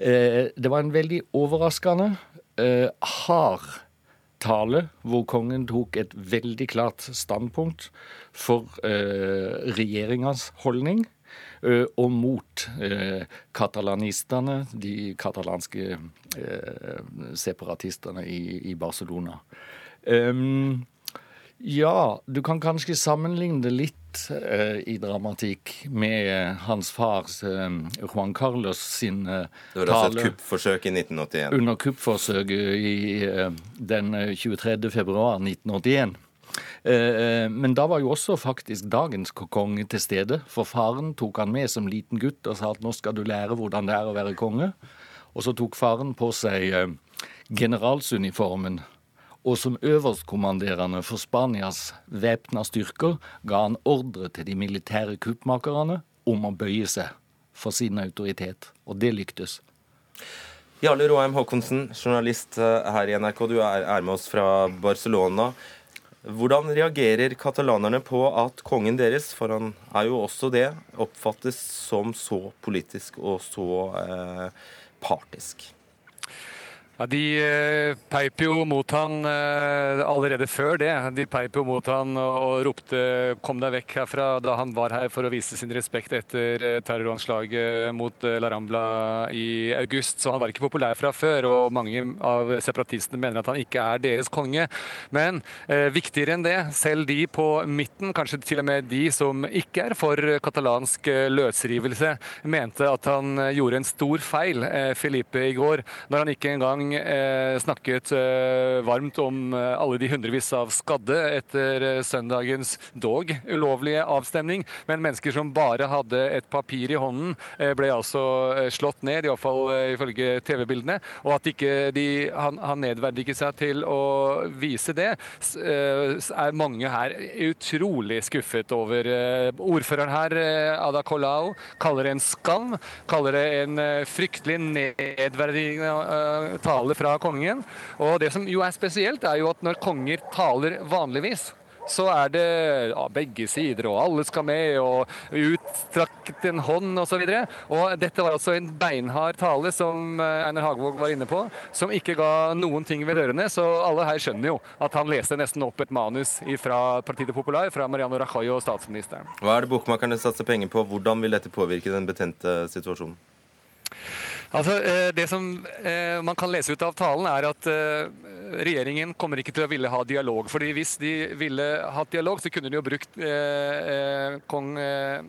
Det var en veldig overraskende, hard tale hvor kongen tok et veldig klart standpunkt for regjeringas holdning Eh, og mot eh, katalanistene, de katalanske eh, separatistene i, Barcelona. Ja, du kan kanskje sammenligne det litt i dramatikk med hans fars Juan Carlos sin tale. Det var altså et kuppforsøk i 1981? Under kuppforsøket i den 23. februar 1981. Eh, eh, men da var jo også faktisk dagens konge til stede. For faren tok han med som liten gutt og sa at nå skal du lære hvordan det er å være konge. Og så tok faren på seg eh, generalsuniformen. Og som øverstkommanderende for Spanias væpna styrker ga han ordre til de militære kuppmakerne om å bøye seg for sin autoritet. Og det lyktes. Jarle Roheim Haakonsen, journalist her i NRK. Du er med oss fra Barcelona. Hvordan reagerer katalanerne på at kongen deres, for han er jo også det, oppfattes som så politisk og så eh, partisk? Ja, De eh, peip jo mot han eh, allerede før det. De peip jo mot han og ropte 'kom deg vekk herfra' da han var her for å vise sin respekt etter eh, terroranslaget mot La Rambla i august. Så han var ikke populær fra før, og mange av separatistene mener at han ikke er deres konge. Men eh, viktigere enn det, selv de på midten, kanskje til og med de som ikke er for katalansk løsrivelse, mente at han gjorde en stor feil, eh, Felipe, i går, når han ikke engang eh, snakket eh, varmt om eh, alle de hundrevis av skadde etter søndagens dog ulovlige avstemning. Men mennesker som bare hadde et papir i hånden, ble altså slått ned, iallfall ifølge TV-bildene. Og at ikke de, han, han nedverdiget seg til å vise det, er mange her utrolig skuffet over. Ordføreren her, Ada Colau, kaller det en skam. Kaller det en fryktelig nedverdigende tale tale fra kongen. Og det som jo er spesielt, er jo at når konger taler vanligvis, så er det ja, begge sider, og alle skal med, og utstrakt en hånd osv. Dette var altså en beinhard tale, som eh, Einar Hagvåg var inne på, som ikke ga noen ting ved dørene. Så alle her skjønner jo at han leste nesten opp et manus fra Partiet Popular, fra Mariano Rajoy og statsministeren. Hva er det bokmakerne satser penger på? Hvordan vil dette påvirke den betente situasjonen? Altså, eh, Det som eh, man kan lese ut av talen, er at eh, regjeringen kommer ikke til å ville ha dialog. fordi Hvis de ville hatt dialog, så kunne de jo brukt kong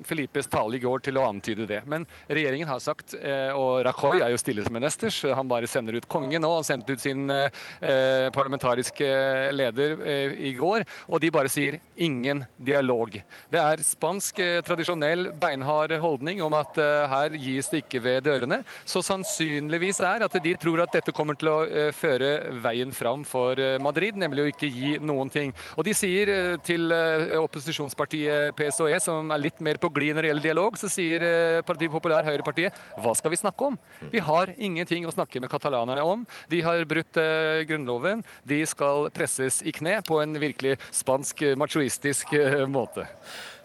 Filipes tale i går til å antyde det. Men regjeringen har sagt, og Rajoy er jo stille som en esters, han bare sender ut kongen nå. Han sendte ut sin parlamentariske leder i går, og de bare sier ingen dialog. Det er spansk tradisjonell beinhard holdning om at her gis det ikke ved dørene. så sannsynligvis er at de tror at dette kommer til å eh, føre veien fram for eh, Madrid, nemlig å ikke gi noen ting. Og de sier eh, til opposisjonspartiet PSOE, som er litt mer på glid når det gjelder dialog, så sier Partiet Populær, Høyrepartiet, hva skal vi snakke om? Vi har ingenting å snakke med katalanerne om. De har brutt grunnloven. De skal presses i kne på en virkelig spansk machoistisk måte.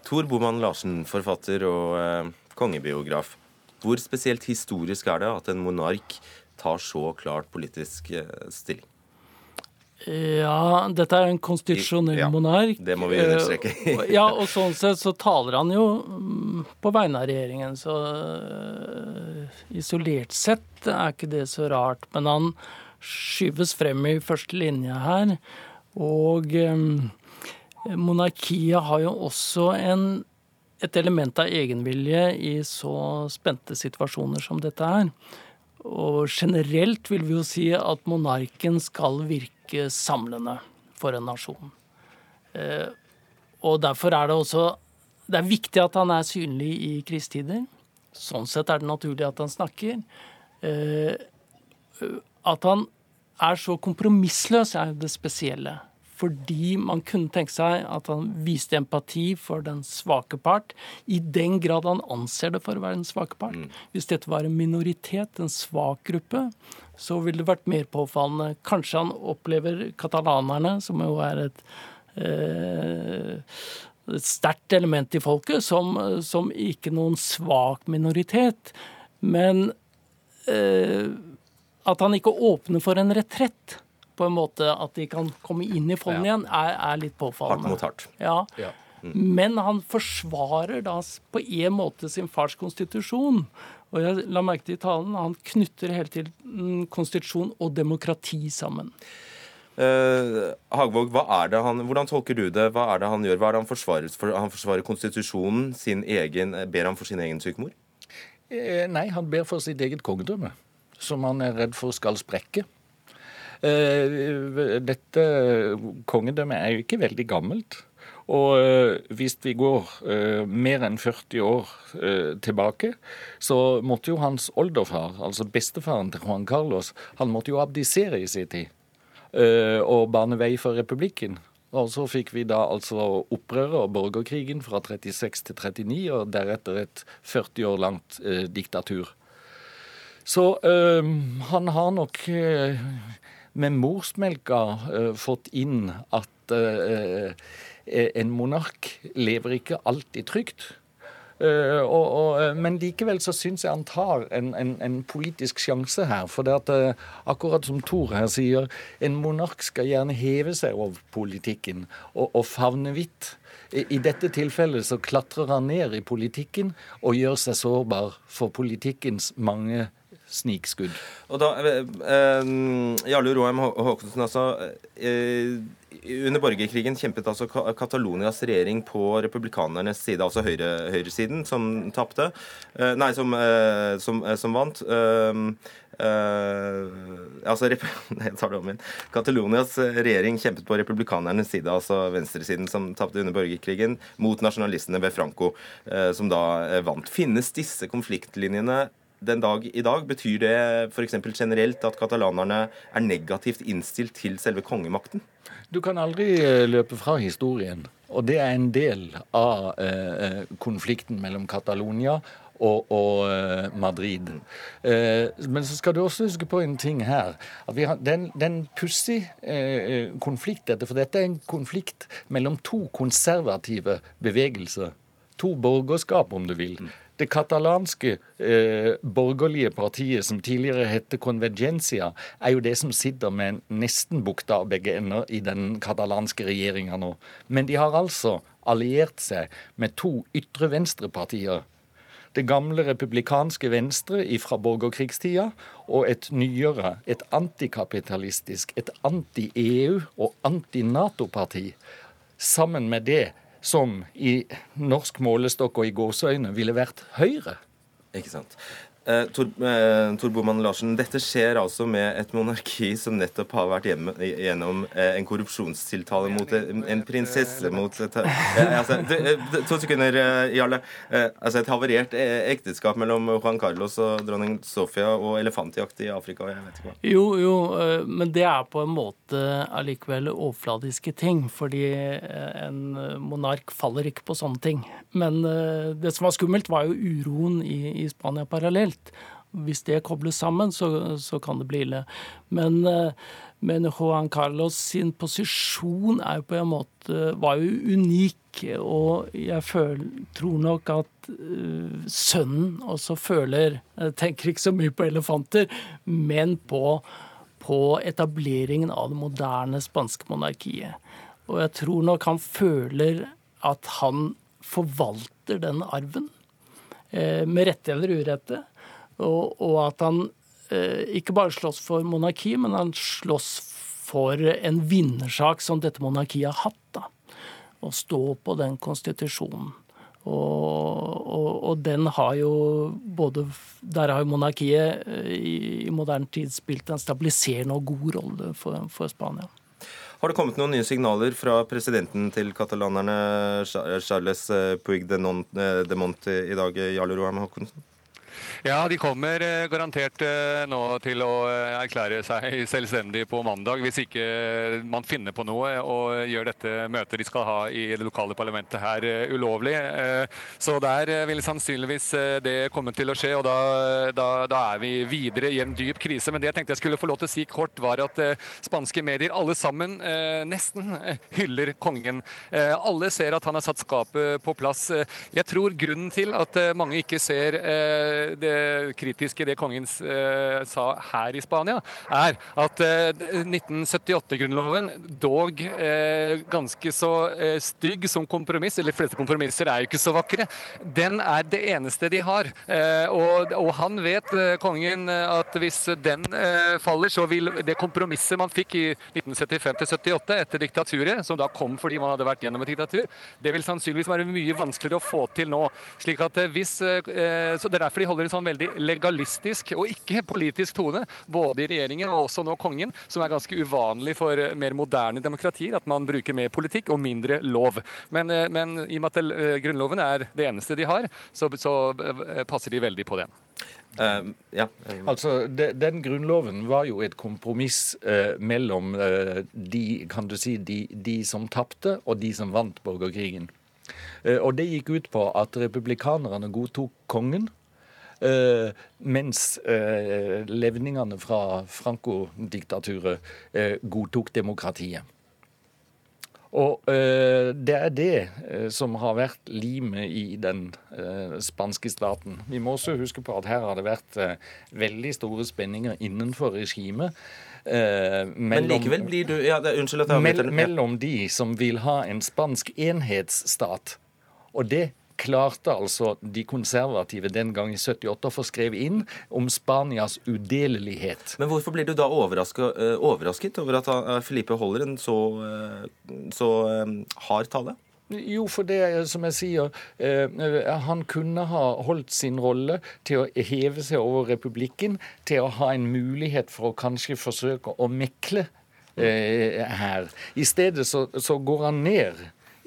Tor Boman Larsen, forfatter og kongebiograf. Hvor spesielt historisk er det at en monark tar så klart politisk eh, stilling? Ja, dette er en konstitusjonell ja, monark. Det må vi understreke. Eh, ja, og sånn sett så taler han jo mm, på vegne av regjeringen, så uh, isolert sett er ikke det så rart. Men han skyves frem i første linje her. Og monarkiet har jo også en et element av egenvilje i så spente situasjoner som dette er. og generelt vil vi jo si at monarken skal virke samlende for en nasjon. Eh, og derfor er det også Det er viktig at han er synlig i krisetider. Sånn sett er det naturlig at han snakker. Eh, at han er så kompromissløs, er det spesielle. Fordi man kunne tenke seg at han viste empati for den svake part, i den grad han anser det for å være den svake part. Mm. Hvis dette var en minoritet, en svak gruppe, så ville det vært mer påfallende. Kanskje han opplever katalanerne, som jo er et Eh, sterkt element i folket, som, som, ikke noen svak minoritet. Men eh, at han ikke åpner for en retrett, på en måte at de kan komme inn i fondet ja. igjen, er, er, litt påfallende. Hardt mot hardt. Ja. ja. Mm. Men han forsvarer da på en måte sin fars konstitusjon. Og jeg la merke til i talen, han knytter hele tiden konstitusjon og demokrati sammen. Uh, Hagvåg, han, hvordan tolker du det? Hva er det han gjør? Hva er det han forsvarer? For, han forsvarer konstitusjonen, sin egen, ber han for sin egen sykemor? Eh, nei, han ber for sitt eget kongedømme, som han er redd for skal sprekke. Eh, dette kongedømmet er jo ikke veldig gammelt. Og øh, hvis vi går øh, mer enn 40 år øh, tilbake, så måtte jo hans oldefar, altså bestefaren til Juan Carlos, han måtte jo abdisere i sin tid. Eh, og bane vei for republikken. Og så fikk vi da altså opprøret og borgerkrigen fra 36 til 39, og deretter et 40 år langt eh, diktatur. Så eh, han har nok eh, med morsmelka eh, fått inn at eh, en monark lever ikke alltid trygt. Uh, og, og, eh, men likevel så syns jeg han tar en, en, en politisk sjanse her. For det at, akkurat som Thor her sier, en monark skal gjerne heve seg over politikken og, og favne vidt. I, I, dette tilfellet så klatrer han ned i politikken og gjør seg sårbar for politikkens mange snikskudd. Og da, eh, Jarle Roheim Haakonsen, altså. Eh, under borgerkrigen kjempet altså Catalonias regjering på republikanernes side, altså høyre, høyresiden, som tapte. Eh, nei, som, eh, som, eh, som vant. Uh, altså, jeg tar det om igjen. Catalonias regjering kjempet på republikanernes side, altså venstresiden som tapte under borgerkrigen, mot nasjonalistene ved Franco, som da vant. Finnes disse konfliktlinjene den dag i dag? Betyr det f.eks. generelt at katalanerne er negativt innstilt til selve kongemakten? Du kan aldri eh, løpe fra historien. Og det er en del av eh, konflikten mellom Catalonia og, og eh, Madrid. Eh, men så skal du også huske på en ting her. at vi har, Den, den pussig eh, konflikt, dette, for dette er en konflikt mellom to konservative bevegelser. To borgerskap, om du vil. Det katalanske eh, borgerlige partiet, som tidligere het Convergencia, er jo det som sitter med nesten bukta av begge ender i den katalanske regjeringa nå. Men de har altså alliert seg med to ytre venstrepartier. Det gamle republikanske Venstre fra borgerkrigstida og et nyere, et antikapitalistisk, et anti-EU og anti-Nato-parti. Sammen med det som i norsk målestokk og i gåseøyne ville vært Høyre. Ikke sant. Eh, Tor, eh, Tor Boman Larsen, dette skjer altså med et monarki som nettopp har vært hjemme, gjennom eh, en korrupsjonstiltale mot en, en prinsesse mot et, eh, altså, eh, To sekunder, eh, Jarle. altså Et havarert ekteskap mellom Juan Carlos og dronning Sofia og elefantjakt i Afrika. jeg vet ikke hva. Jo, jo, men det er på en måte allikevel overfladiske ting. Fordi en monark faller ikke på sånne ting. Men det som var skummelt, var jo uroen i, i Spania parallelt helt. Hvis det kobles sammen, så, så kan det bli ille. Men, eh, men, Juan Carlos sin posisjon er jo på en måte var jo unik. Og jeg føl, tror nok at uh, sønnen også føler Jeg tenker ikke så mye på elefanter, men på, på etableringen av det moderne spanske monarkiet. Og jeg tror nok han føler at han forvalter den arven. Eh, med rette eller urette. Og, og at han eh, ikke bare slåss for monarki, men han slåss for en vinnersak som dette monarkiet har hatt. da. Å stå på den konstitusjonen. Og, og, og, den har jo både Der har jo monarkiet eh, i, i moderne tid spilt en stabiliserende og god rolle for, for, Spania. Har det kommet noen nye signaler fra presidenten til katalanerne, Charles Puig de, Mont, i dag, Jarle Roheim Haakonsen? Ja, de kommer eh, garantert eh, nå til å eh, erklære seg selvstendig på mandag, hvis ikke man finner på noe og gjør dette møtet de skal ha i det lokale parlamentet her ulovlig. Så der vil sannsynligvis det komme til å skje, og da, da, da er vi videre i en dyp krise. Men det jeg tenkte jeg skulle få lov til å si kort, var at spanske medier alle sammen nesten hyller kongen. Alle ser at han har satt skapet på plass. Jeg tror grunnen til at mange ikke ser det det kritiske det kongen eh, sa her i Spania, er at eh, 1978-grunnloven, dog eh, ganske så eh, stygg som kompromiss, eller de fleste kompromisser er jo ikke så vakre, den er det eneste de har. Eh, og, og, han vet, eh, kongen, at hvis den faller, så vil det kompromisset man fikk i 1975-78 etter diktaturet, som da kom fordi man hadde vært gjennom et diktatur, det vil sannsynligvis være mye vanskeligere å få til nå. slik at hvis, så Det er derfor de holder en sånn veldig legalistisk og ikke politisk tone, både i regjeringen og også nå kongen, som er ganske uvanlig for mer moderne demokratier, at man bruker mer politikk og mindre lov. Men, eh, men i og med at eh, Grunnloven er det eneste de har, så, så eh, passer de veldig på den. Uh, ja. Altså, de, Den grunnloven var jo et kompromiss uh, mellom uh, de kan du si, de, de som tapte, og de som vant borgerkrigen. og Det gikk ut på at republikanerne godtok kongen, mens uh, levningene fra Franco-diktaturet uh, godtok demokratiet. Og det er det som har vært limet i den spanske staten. Vi må også huske på at her har det vært veldig store spenninger innenfor regimet. Mellom, Men likevel blir du ja, det, Unnskyld avbryter. Mellom de som vil ha en spansk enhetsstat. Og det klarte altså de konservative den gang i 78 å få skrevet inn om Spanias udelelighet. Men hvorfor blir du da overrasket, eh, overrasket over at Felipe Filipe holder en så, eh, så hard tale? Jo, for det som jeg sier, eh, han kunne ha holdt sin rolle til å heve seg over republikken, til å ha en mulighet for å kanskje forsøke å mekle eh, her. I stedet så, så går han ned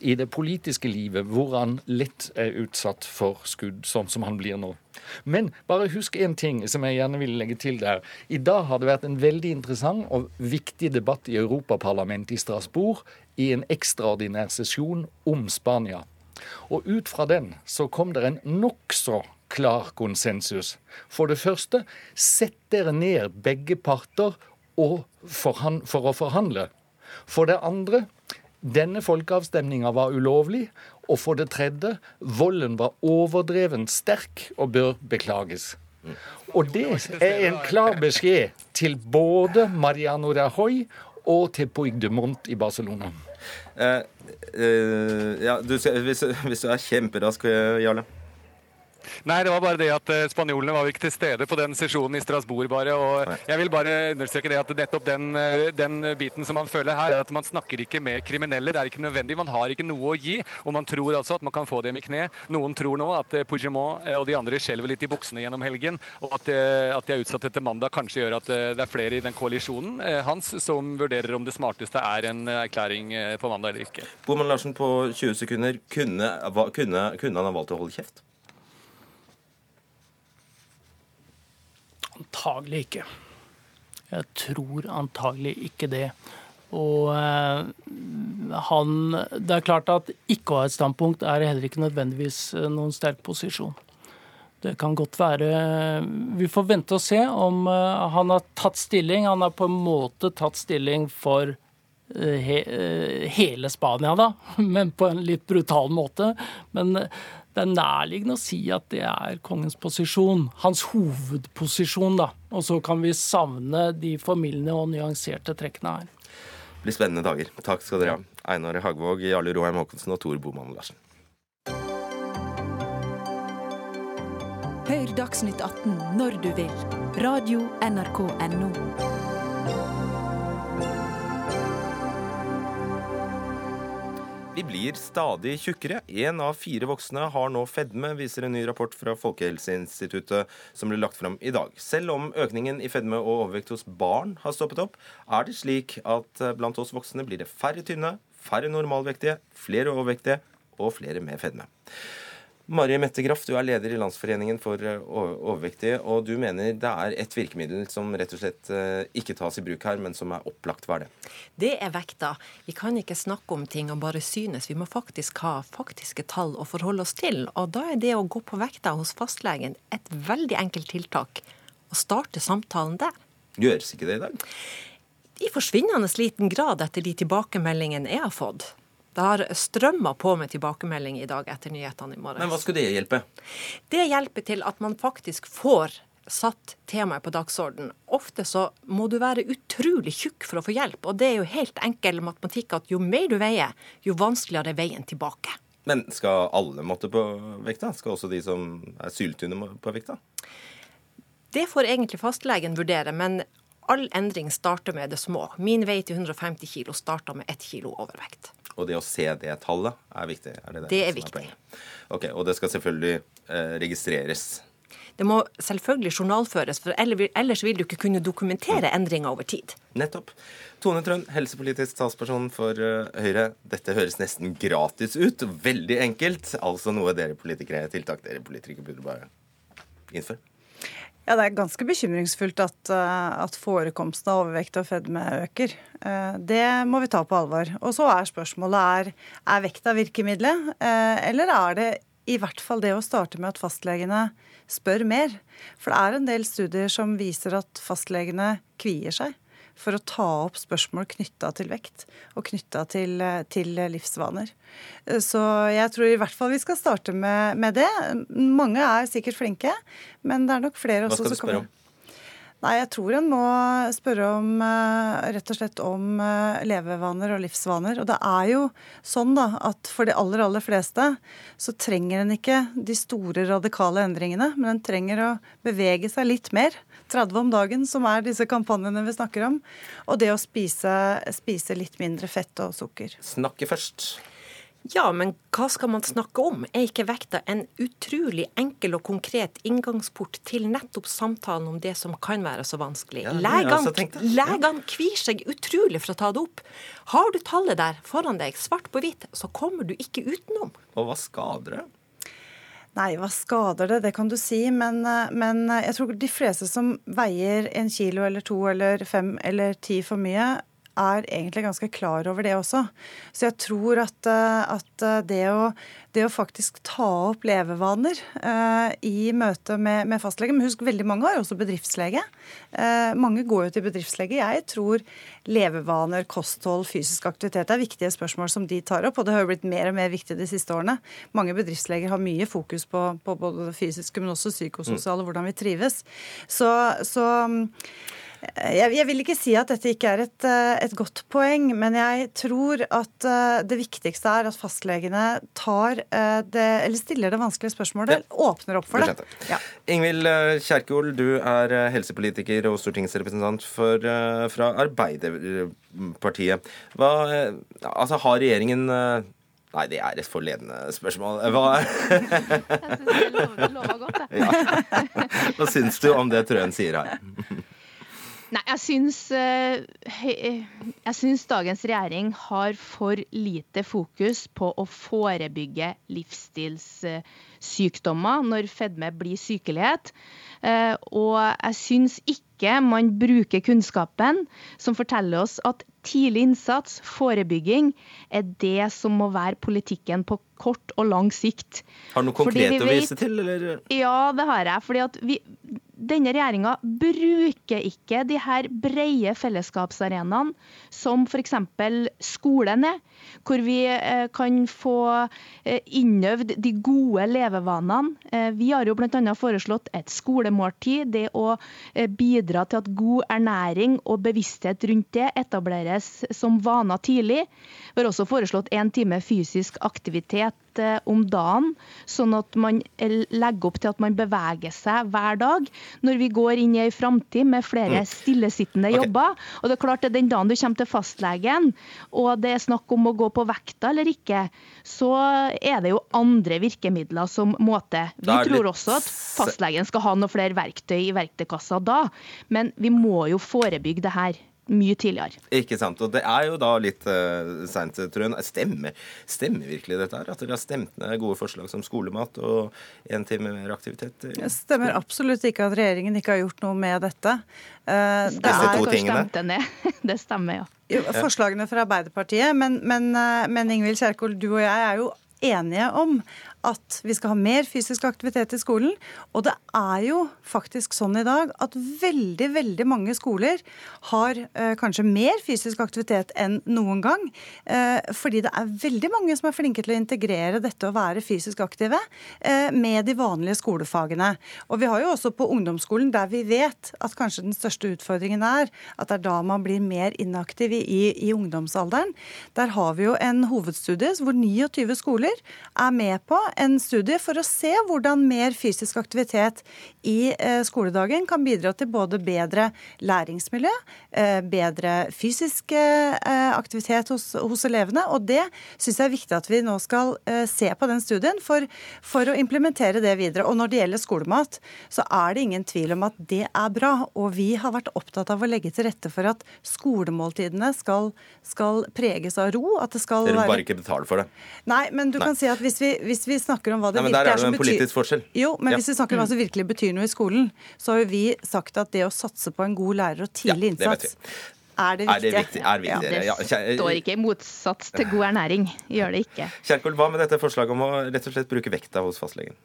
i det politiske livet hvor han lett er utsatt for skudd, sånn som han blir nå. Men bare husk én ting som jeg gjerne vil legge til der. I dag har det vært en veldig interessant og viktig debatt i Europaparlamentet i Strasbourg i en ekstraordinær sesjon om Spania. Og ut fra den så kom det en nokså klar konsensus. For det første, sett dere ned begge parter for å forhandle. For det andre, denne folkeavstemninga var ulovlig. Og for det tredje, volden var overdreven sterk og bør beklages. Og det er en klar beskjed til både Mariano Rajoy og til Puigdemont de Mont i Barcelona. Uh, uh, ja, du, hvis, hvis, du er kjemperask, Jarle. Nei, det var bare det at eh, spanjolene var ikke til stede på den sesjonen i Strasbourg, bare. Og jeg vil bare understreke det at nettopp den, eh, den, biten som man føler her, er at man snakker ikke med kriminelle. Det er ikke nødvendig. Man har ikke noe å gi. Og man tror altså at man kan få dem i kne. Noen tror nå at eh, Puigdemont og de andre skjelver litt i buksene gjennom helgen, og at, at de er utsatt etter mandag kanskje gjør at det er flere i den koalisjonen hans som vurderer om det smarteste er en erklæring på mandag eller ikke. Boman Larsen, på 20 sekunder, kunne, kunne, kunne han ha valgt å holde kjeft? Antagelig ikke. Jeg tror antagelig ikke det. Og eh, han Det er klart at ikke å ha et standpunkt er heller ikke nødvendigvis eh, noen sterk posisjon. Det kan godt være Vi får vente og se om eh, han har tatt stilling. Han har på en måte tatt stilling for he, hele Spania, da, men på en litt brutal måte. Men det er nærliggende å si at det er kongens posisjon. Hans hovedposisjon, da. Og så kan vi savne de formildende og nyanserte trekkene her. Det blir spennende dager. Takk skal dere ha. Einar Hagvåg, Jarle Roheim Haakonsen og Tor Boman Larsen. Hør Dagsnytt 18 når du vil. Radio NRK Radio.nrk.no. Vi blir stadig tjukkere. Én av fire voksne har nå fedme, viser en ny rapport fra Folkehelseinstituttet som ble lagt fram i dag. Selv om økningen i fedme og overvekt hos barn har stoppet opp, er det slik at eh, blant oss voksne blir det færre tynne, færre normalvektige, flere overvektige og flere med fedme. Mari Mette Graff, du er leder i Landsforeningen for eh, overvektige, og du mener det er et virkemiddel som rett og slett eh, ikke tas i bruk her, men som er opplagt. Hva er det? Det er vekta. Vi kan ikke snakke om ting og bare synes. Vi må faktisk ha faktiske tall å forholde oss til. Og da er det å gå på vekta hos fastlegen et veldig enkelt tiltak. Å starte samtalen der. Gjøres ikke det i dag? I forsvinnende liten grad etter de tilbakemeldingene jeg har fått. Det har strømma på med tilbakemelding i dag etter nyhetene i morges. Men hva skulle det hjelpe? Det hjelper til at man faktisk får satt temaet på dagsorden. Ofte så må du være utrolig tjukk for å få hjelp, og det er jo helt enkel matematikk at jo mer du veier, jo vanskeligere er veien tilbake. Men skal alle måtte på vekta? Skal også de som er syltynne på vekta? Det får egentlig fastlegen vurdere, men all endring starter med det små. Min vei til 150 kg starta med ett kilo overvekt. Og det å se det tallet er viktig? Er det, det, det er viktig. Er ok, Og det skal selvfølgelig eh, registreres? Det må selvfølgelig journalføres, for ellers vil du ikke kunne dokumentere mm. endringer over tid. Nettopp. Tone Trønd, helsepolitisk talsperson for uh, Høyre. Dette høres nesten gratis ut. Veldig enkelt. Altså noe dere politikere, tiltak dere politikere burde bare innføre. Ja, Det er ganske bekymringsfullt at, eh, at forekomsten av overvekt og fedme øker. Eh, det må vi ta på alvor. Og så er spørsmålet er, er vekta virkemidlet, eh, eller er det i hvert fall det å starte med at fastlegene spør mer? For det er en del studier som viser at fastlegene kvier seg for å ta opp spørsmål knytta til vekt og knytta til, til, livsvaner. Så jeg tror i hvert fall vi skal starte med, med, det. Mange er sikkert flinke, men det er nok flere også Hva skal du spørre om? Nei, jeg tror en må spørre om eh, rett og slett om eh, levevaner og livsvaner. Og det er jo sånn da, at for de aller, aller fleste så trenger en ikke de store radikale endringene, men en trenger å bevege seg litt mer. 30 om dagen, som er disse kampanjene vi snakker om. Og det å spise, spise litt mindre fett og sukker. Snakke først. Ja, men hva skal man snakke om? Er ikke vekta en utrolig enkel og konkret inngangsport til nettopp samtalen om det som kan være så vanskelig? Ja, Legene kvir seg utrolig for å ta det opp. Har du tallet der foran deg, svart på hvitt, så kommer du ikke utenom. Og hva skader det? Nei, hva skader det? Det kan du si. Men, men jeg tror de fleste som veier en kilo eller to eller fem eller ti for mye, er egentlig ganske klar over det også. Så jeg tror at, eh, at eh, det, å, det, å, faktisk ta opp levevaner eh, i møte med, med fastlege Men husk, veldig mange har også bedriftslege. Eh, mange går jo til bedriftslege. Jeg tror levevaner, kosthold, fysisk aktivitet er viktige spørsmål som de tar opp. Og det har jo blitt mer og mer viktig de siste årene. Mange bedriftsleger har mye fokus på, på både det fysiske, men også psykososiale, mm. hvordan vi trives. Så, så jeg, jeg, vil ikke si at dette ikke er et, eh, et, godt poeng, men jeg tror at eh, det viktigste er at fastlegene tar eh, det, eller stiller det vanskelige spørsmålet, ja. åpner opp for det. Ja. Ingvild Kjerkol, du er helsepolitiker og stortingsrepresentant for, fra Arbeiderpartiet. Hva, altså, har regjeringen Nei, det er et forledende spørsmål. Hva ja. Hva syns du om det Trøen sier her? Nei, jeg syns, eh, jeg syns dagens regjering har for lite fokus på å forebygge livsstilssykdommer når fedme blir sykelighet. Eh, og jeg syns ikke man bruker kunnskapen som forteller oss at tidlig innsats, forebygging, er det som må være politikken på kort og lang sikt. Har du noe konkret å vise til, eller? Ja, det har jeg. fordi at vi denne regjeringa bruker ikke de her brede fellesskapsarenaene som f.eks. skolen er, hvor vi eh, kan få eh, innøvd de gode levevanene. Eh, vi har jo bl.a. foreslått et skolemåltid, det å bidra til at god ernæring og bevissthet rundt det etableres som vaner tidlig. Vi har også foreslått én time fysisk aktivitet om dagen, sånn at man legger opp til at man beveger seg hver dag. Når vi går inn i ei framtid med flere mm. stillesittende okay. jobber. Og det er klart at Den dagen du kommer til fastlegen og det er snakk om å gå på vekta eller ikke, så er det jo andre virkemidler som må til. Vi tror også at fastlegen skal ha noen flere verktøy i verktøykassa da, men vi må jo forebygge det her mye tidligere. Ikke sant. Og det er jo da litt uh, seint, tror jeg. Stemmer, stemmer virkelig dette her? At dere har stemt ned gode forslag som skolemat og en time mer aktivitet? Det stemmer absolutt ikke at regjeringen ikke har gjort noe med dette. Uh, det Disse to tingene? Det stemmer, ja. Jo, forslagene fra Arbeiderpartiet, men, men, uh, men Ingvild Kjerkol, du og jeg er jo enige om at vi skal ha mer fysisk aktivitet i skolen. Og det er jo faktisk sånn i dag at veldig, veldig mange skoler har eh, kanskje mer fysisk aktivitet enn noen gang. Eh, fordi det er veldig mange som er flinke til å integrere dette å være fysisk aktive eh, med de vanlige skolefagene. Og vi har jo også på ungdomsskolen, der vi vet at kanskje den største utfordringen er at det er da man blir mer inaktiv i, i ungdomsalderen. Der har vi jo en hovedstudie hvor 29 skoler er med på en studie for å se hvordan mer fysisk aktivitet i eh, skoledagen kan bidra til både bedre læringsmiljø, eh, bedre fysisk eh, aktivitet hos, hos elevene. Og det syns jeg er viktig at vi nå skal se på den studien for, for, å implementere det videre. Og når det gjelder skolemat, så er det ingen tvil om at det er bra. Og vi har vært opptatt av å legge til rette for at skolemåltidene skal, skal preges av ro. At det skal Dere vil bare ikke betale for det? Nei, men du Nei. kan si at hvis vi, hvis vi snakker om hva det Nei, virkelig er, som betyr... Jo, men ja. hvis vi snakker om hva som mm. virkelig betyr noe i skolen, så har jo vi sagt at det å satse på en god lærer og tidlig ja, innsats er det viktige. Er det, viktig, er viktig? Ja, det står ikke i motsats til god ernæring. Gjør det ikke. Kjerkol, hva med dette forslaget om å rett og slett bruke vekta hos fastlegen?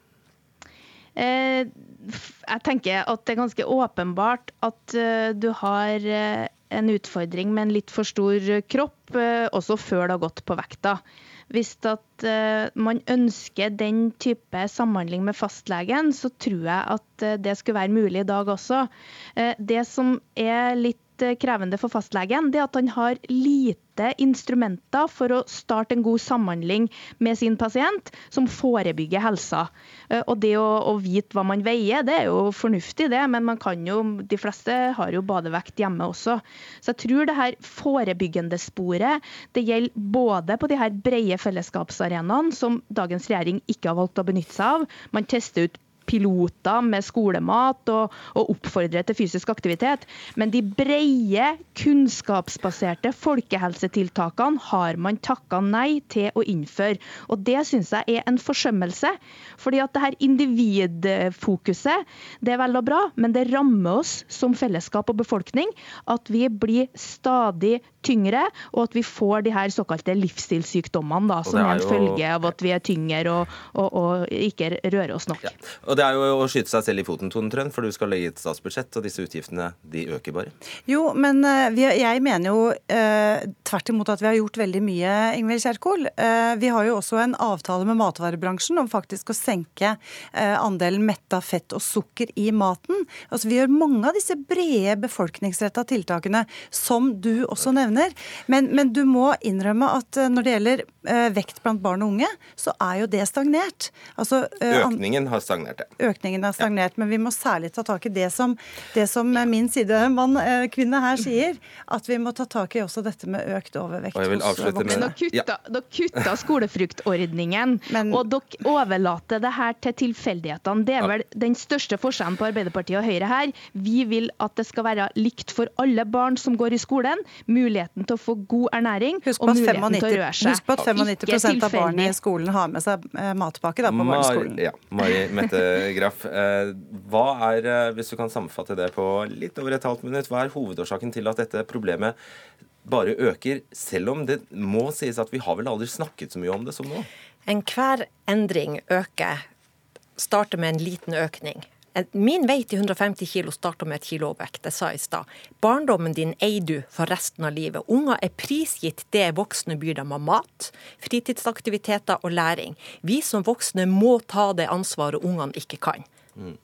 Eh, jeg tenker at det er ganske åpenbart at uh, du har uh, en utfordring med en litt for stor kropp, uh, også før det har gått på vekta. Hvis at uh, man ønsker den type samhandling med fastlegen, så tror jeg at uh, det skulle være mulig i dag også. Uh, det som er litt krevende for fastlegen, det at han har lite instrumenter for å starte en god samhandling med sin pasient, som forebygger helsa. Eh, og det å, å, vite hva man veier, det er jo fornuftig, det, men man kan jo, de fleste har jo badevekt hjemme også. Så jeg tror det her forebyggende sporet, det gjelder både på de her brede fellesskapsarenaene, som dagens regjering ikke har valgt å benytte seg av. Man tester ut piloter med skolemat og, og oppfordre til fysisk aktivitet. Men de brede, kunnskapsbaserte folkehelsetiltakene har man takka nei til å innføre. Og det syns jeg er en forsømmelse. Fordi at det her individfokuset det er vel og bra, men det rammer oss som fellesskap og befolkning at vi blir stadig tyngre, og at vi får de her såkalte livsstilssykdommene da, som er en jo... følge av at vi er tyngre og, og, og ikke rører oss nok. Ja. Og Det er jo å skyte seg selv i foten, Tone Trøen, for du skal legge et statsbudsjett, og disse utgiftene de øker bare. Jo, men uh, vi, jeg mener jo uh, tvert imot at vi har gjort veldig mye, Ingvild Kjerkol. Uh, vi har jo også en avtale med matvarebransjen om faktisk å senke andelen metta fett og sukker i maten. Altså, Vi gjør mange av disse brede befolkningsretta tiltakene som du også nevner. Men, men, du må innrømme at når det gjelder vekt blant barn og unge, så er jo det stagnert. Altså, Økningen har stagnert, ja. økningen har stagnert. Ja. Men vi må særlig ta tak i det som, det som min sidemann, eh, kvinne her, sier. At vi må ta tak i også dette med økt overvekt hos voksne. Men dere kutta, ja. kutta skolefruktordningen, Men, og dere overlater det her til tilfeldighetene. Det er vel den største forskjellen på Arbeiderpartiet og Høyre her. Vi vil at det skal være likt for alle barn som går i skolen. Muligheten til å få god ernæring og muligheten 95, til å røre seg. Husk på at 95% av barna i skolen har med seg eh, matpakke da, på barneskolen. Ja, Mari Mette Graff. Eh, hva er, eh, hvis du kan sammenfatte det på litt over et halvt minutt, hva er hovedårsaken til at dette problemet bare øker, selv om det må sies at vi har vel aldri snakket så mye om det som nå? Enhver endring øker. Starter med en liten økning. Min vei til 150 kilo starter med et kilo overvekt. Det sa jeg i stad. Barndommen din eier du for resten av livet. Unger er prisgitt det voksne byr dem av mat, fritidsaktiviteter og læring. Vi som voksne må ta det ansvaret ungene ikke kan. Mm.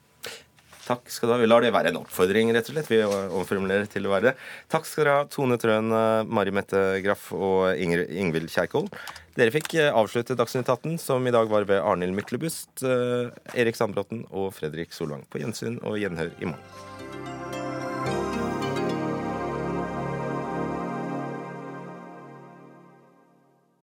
Takk skal du ha. Vi lar det være en oppfordring, rett og slett. Vi omformulerer til å være det. Takk skal dere ha, Tone Trøen, Mari Mette Graff og Ingvild Kjerkol. Dere fikk eh, avslutte Dagsnytt 18, som i dag var ved Arnhild Myklebust, Erik Sandbråten og Fredrik Solvang. På gjensyn og gjenhør i morgen.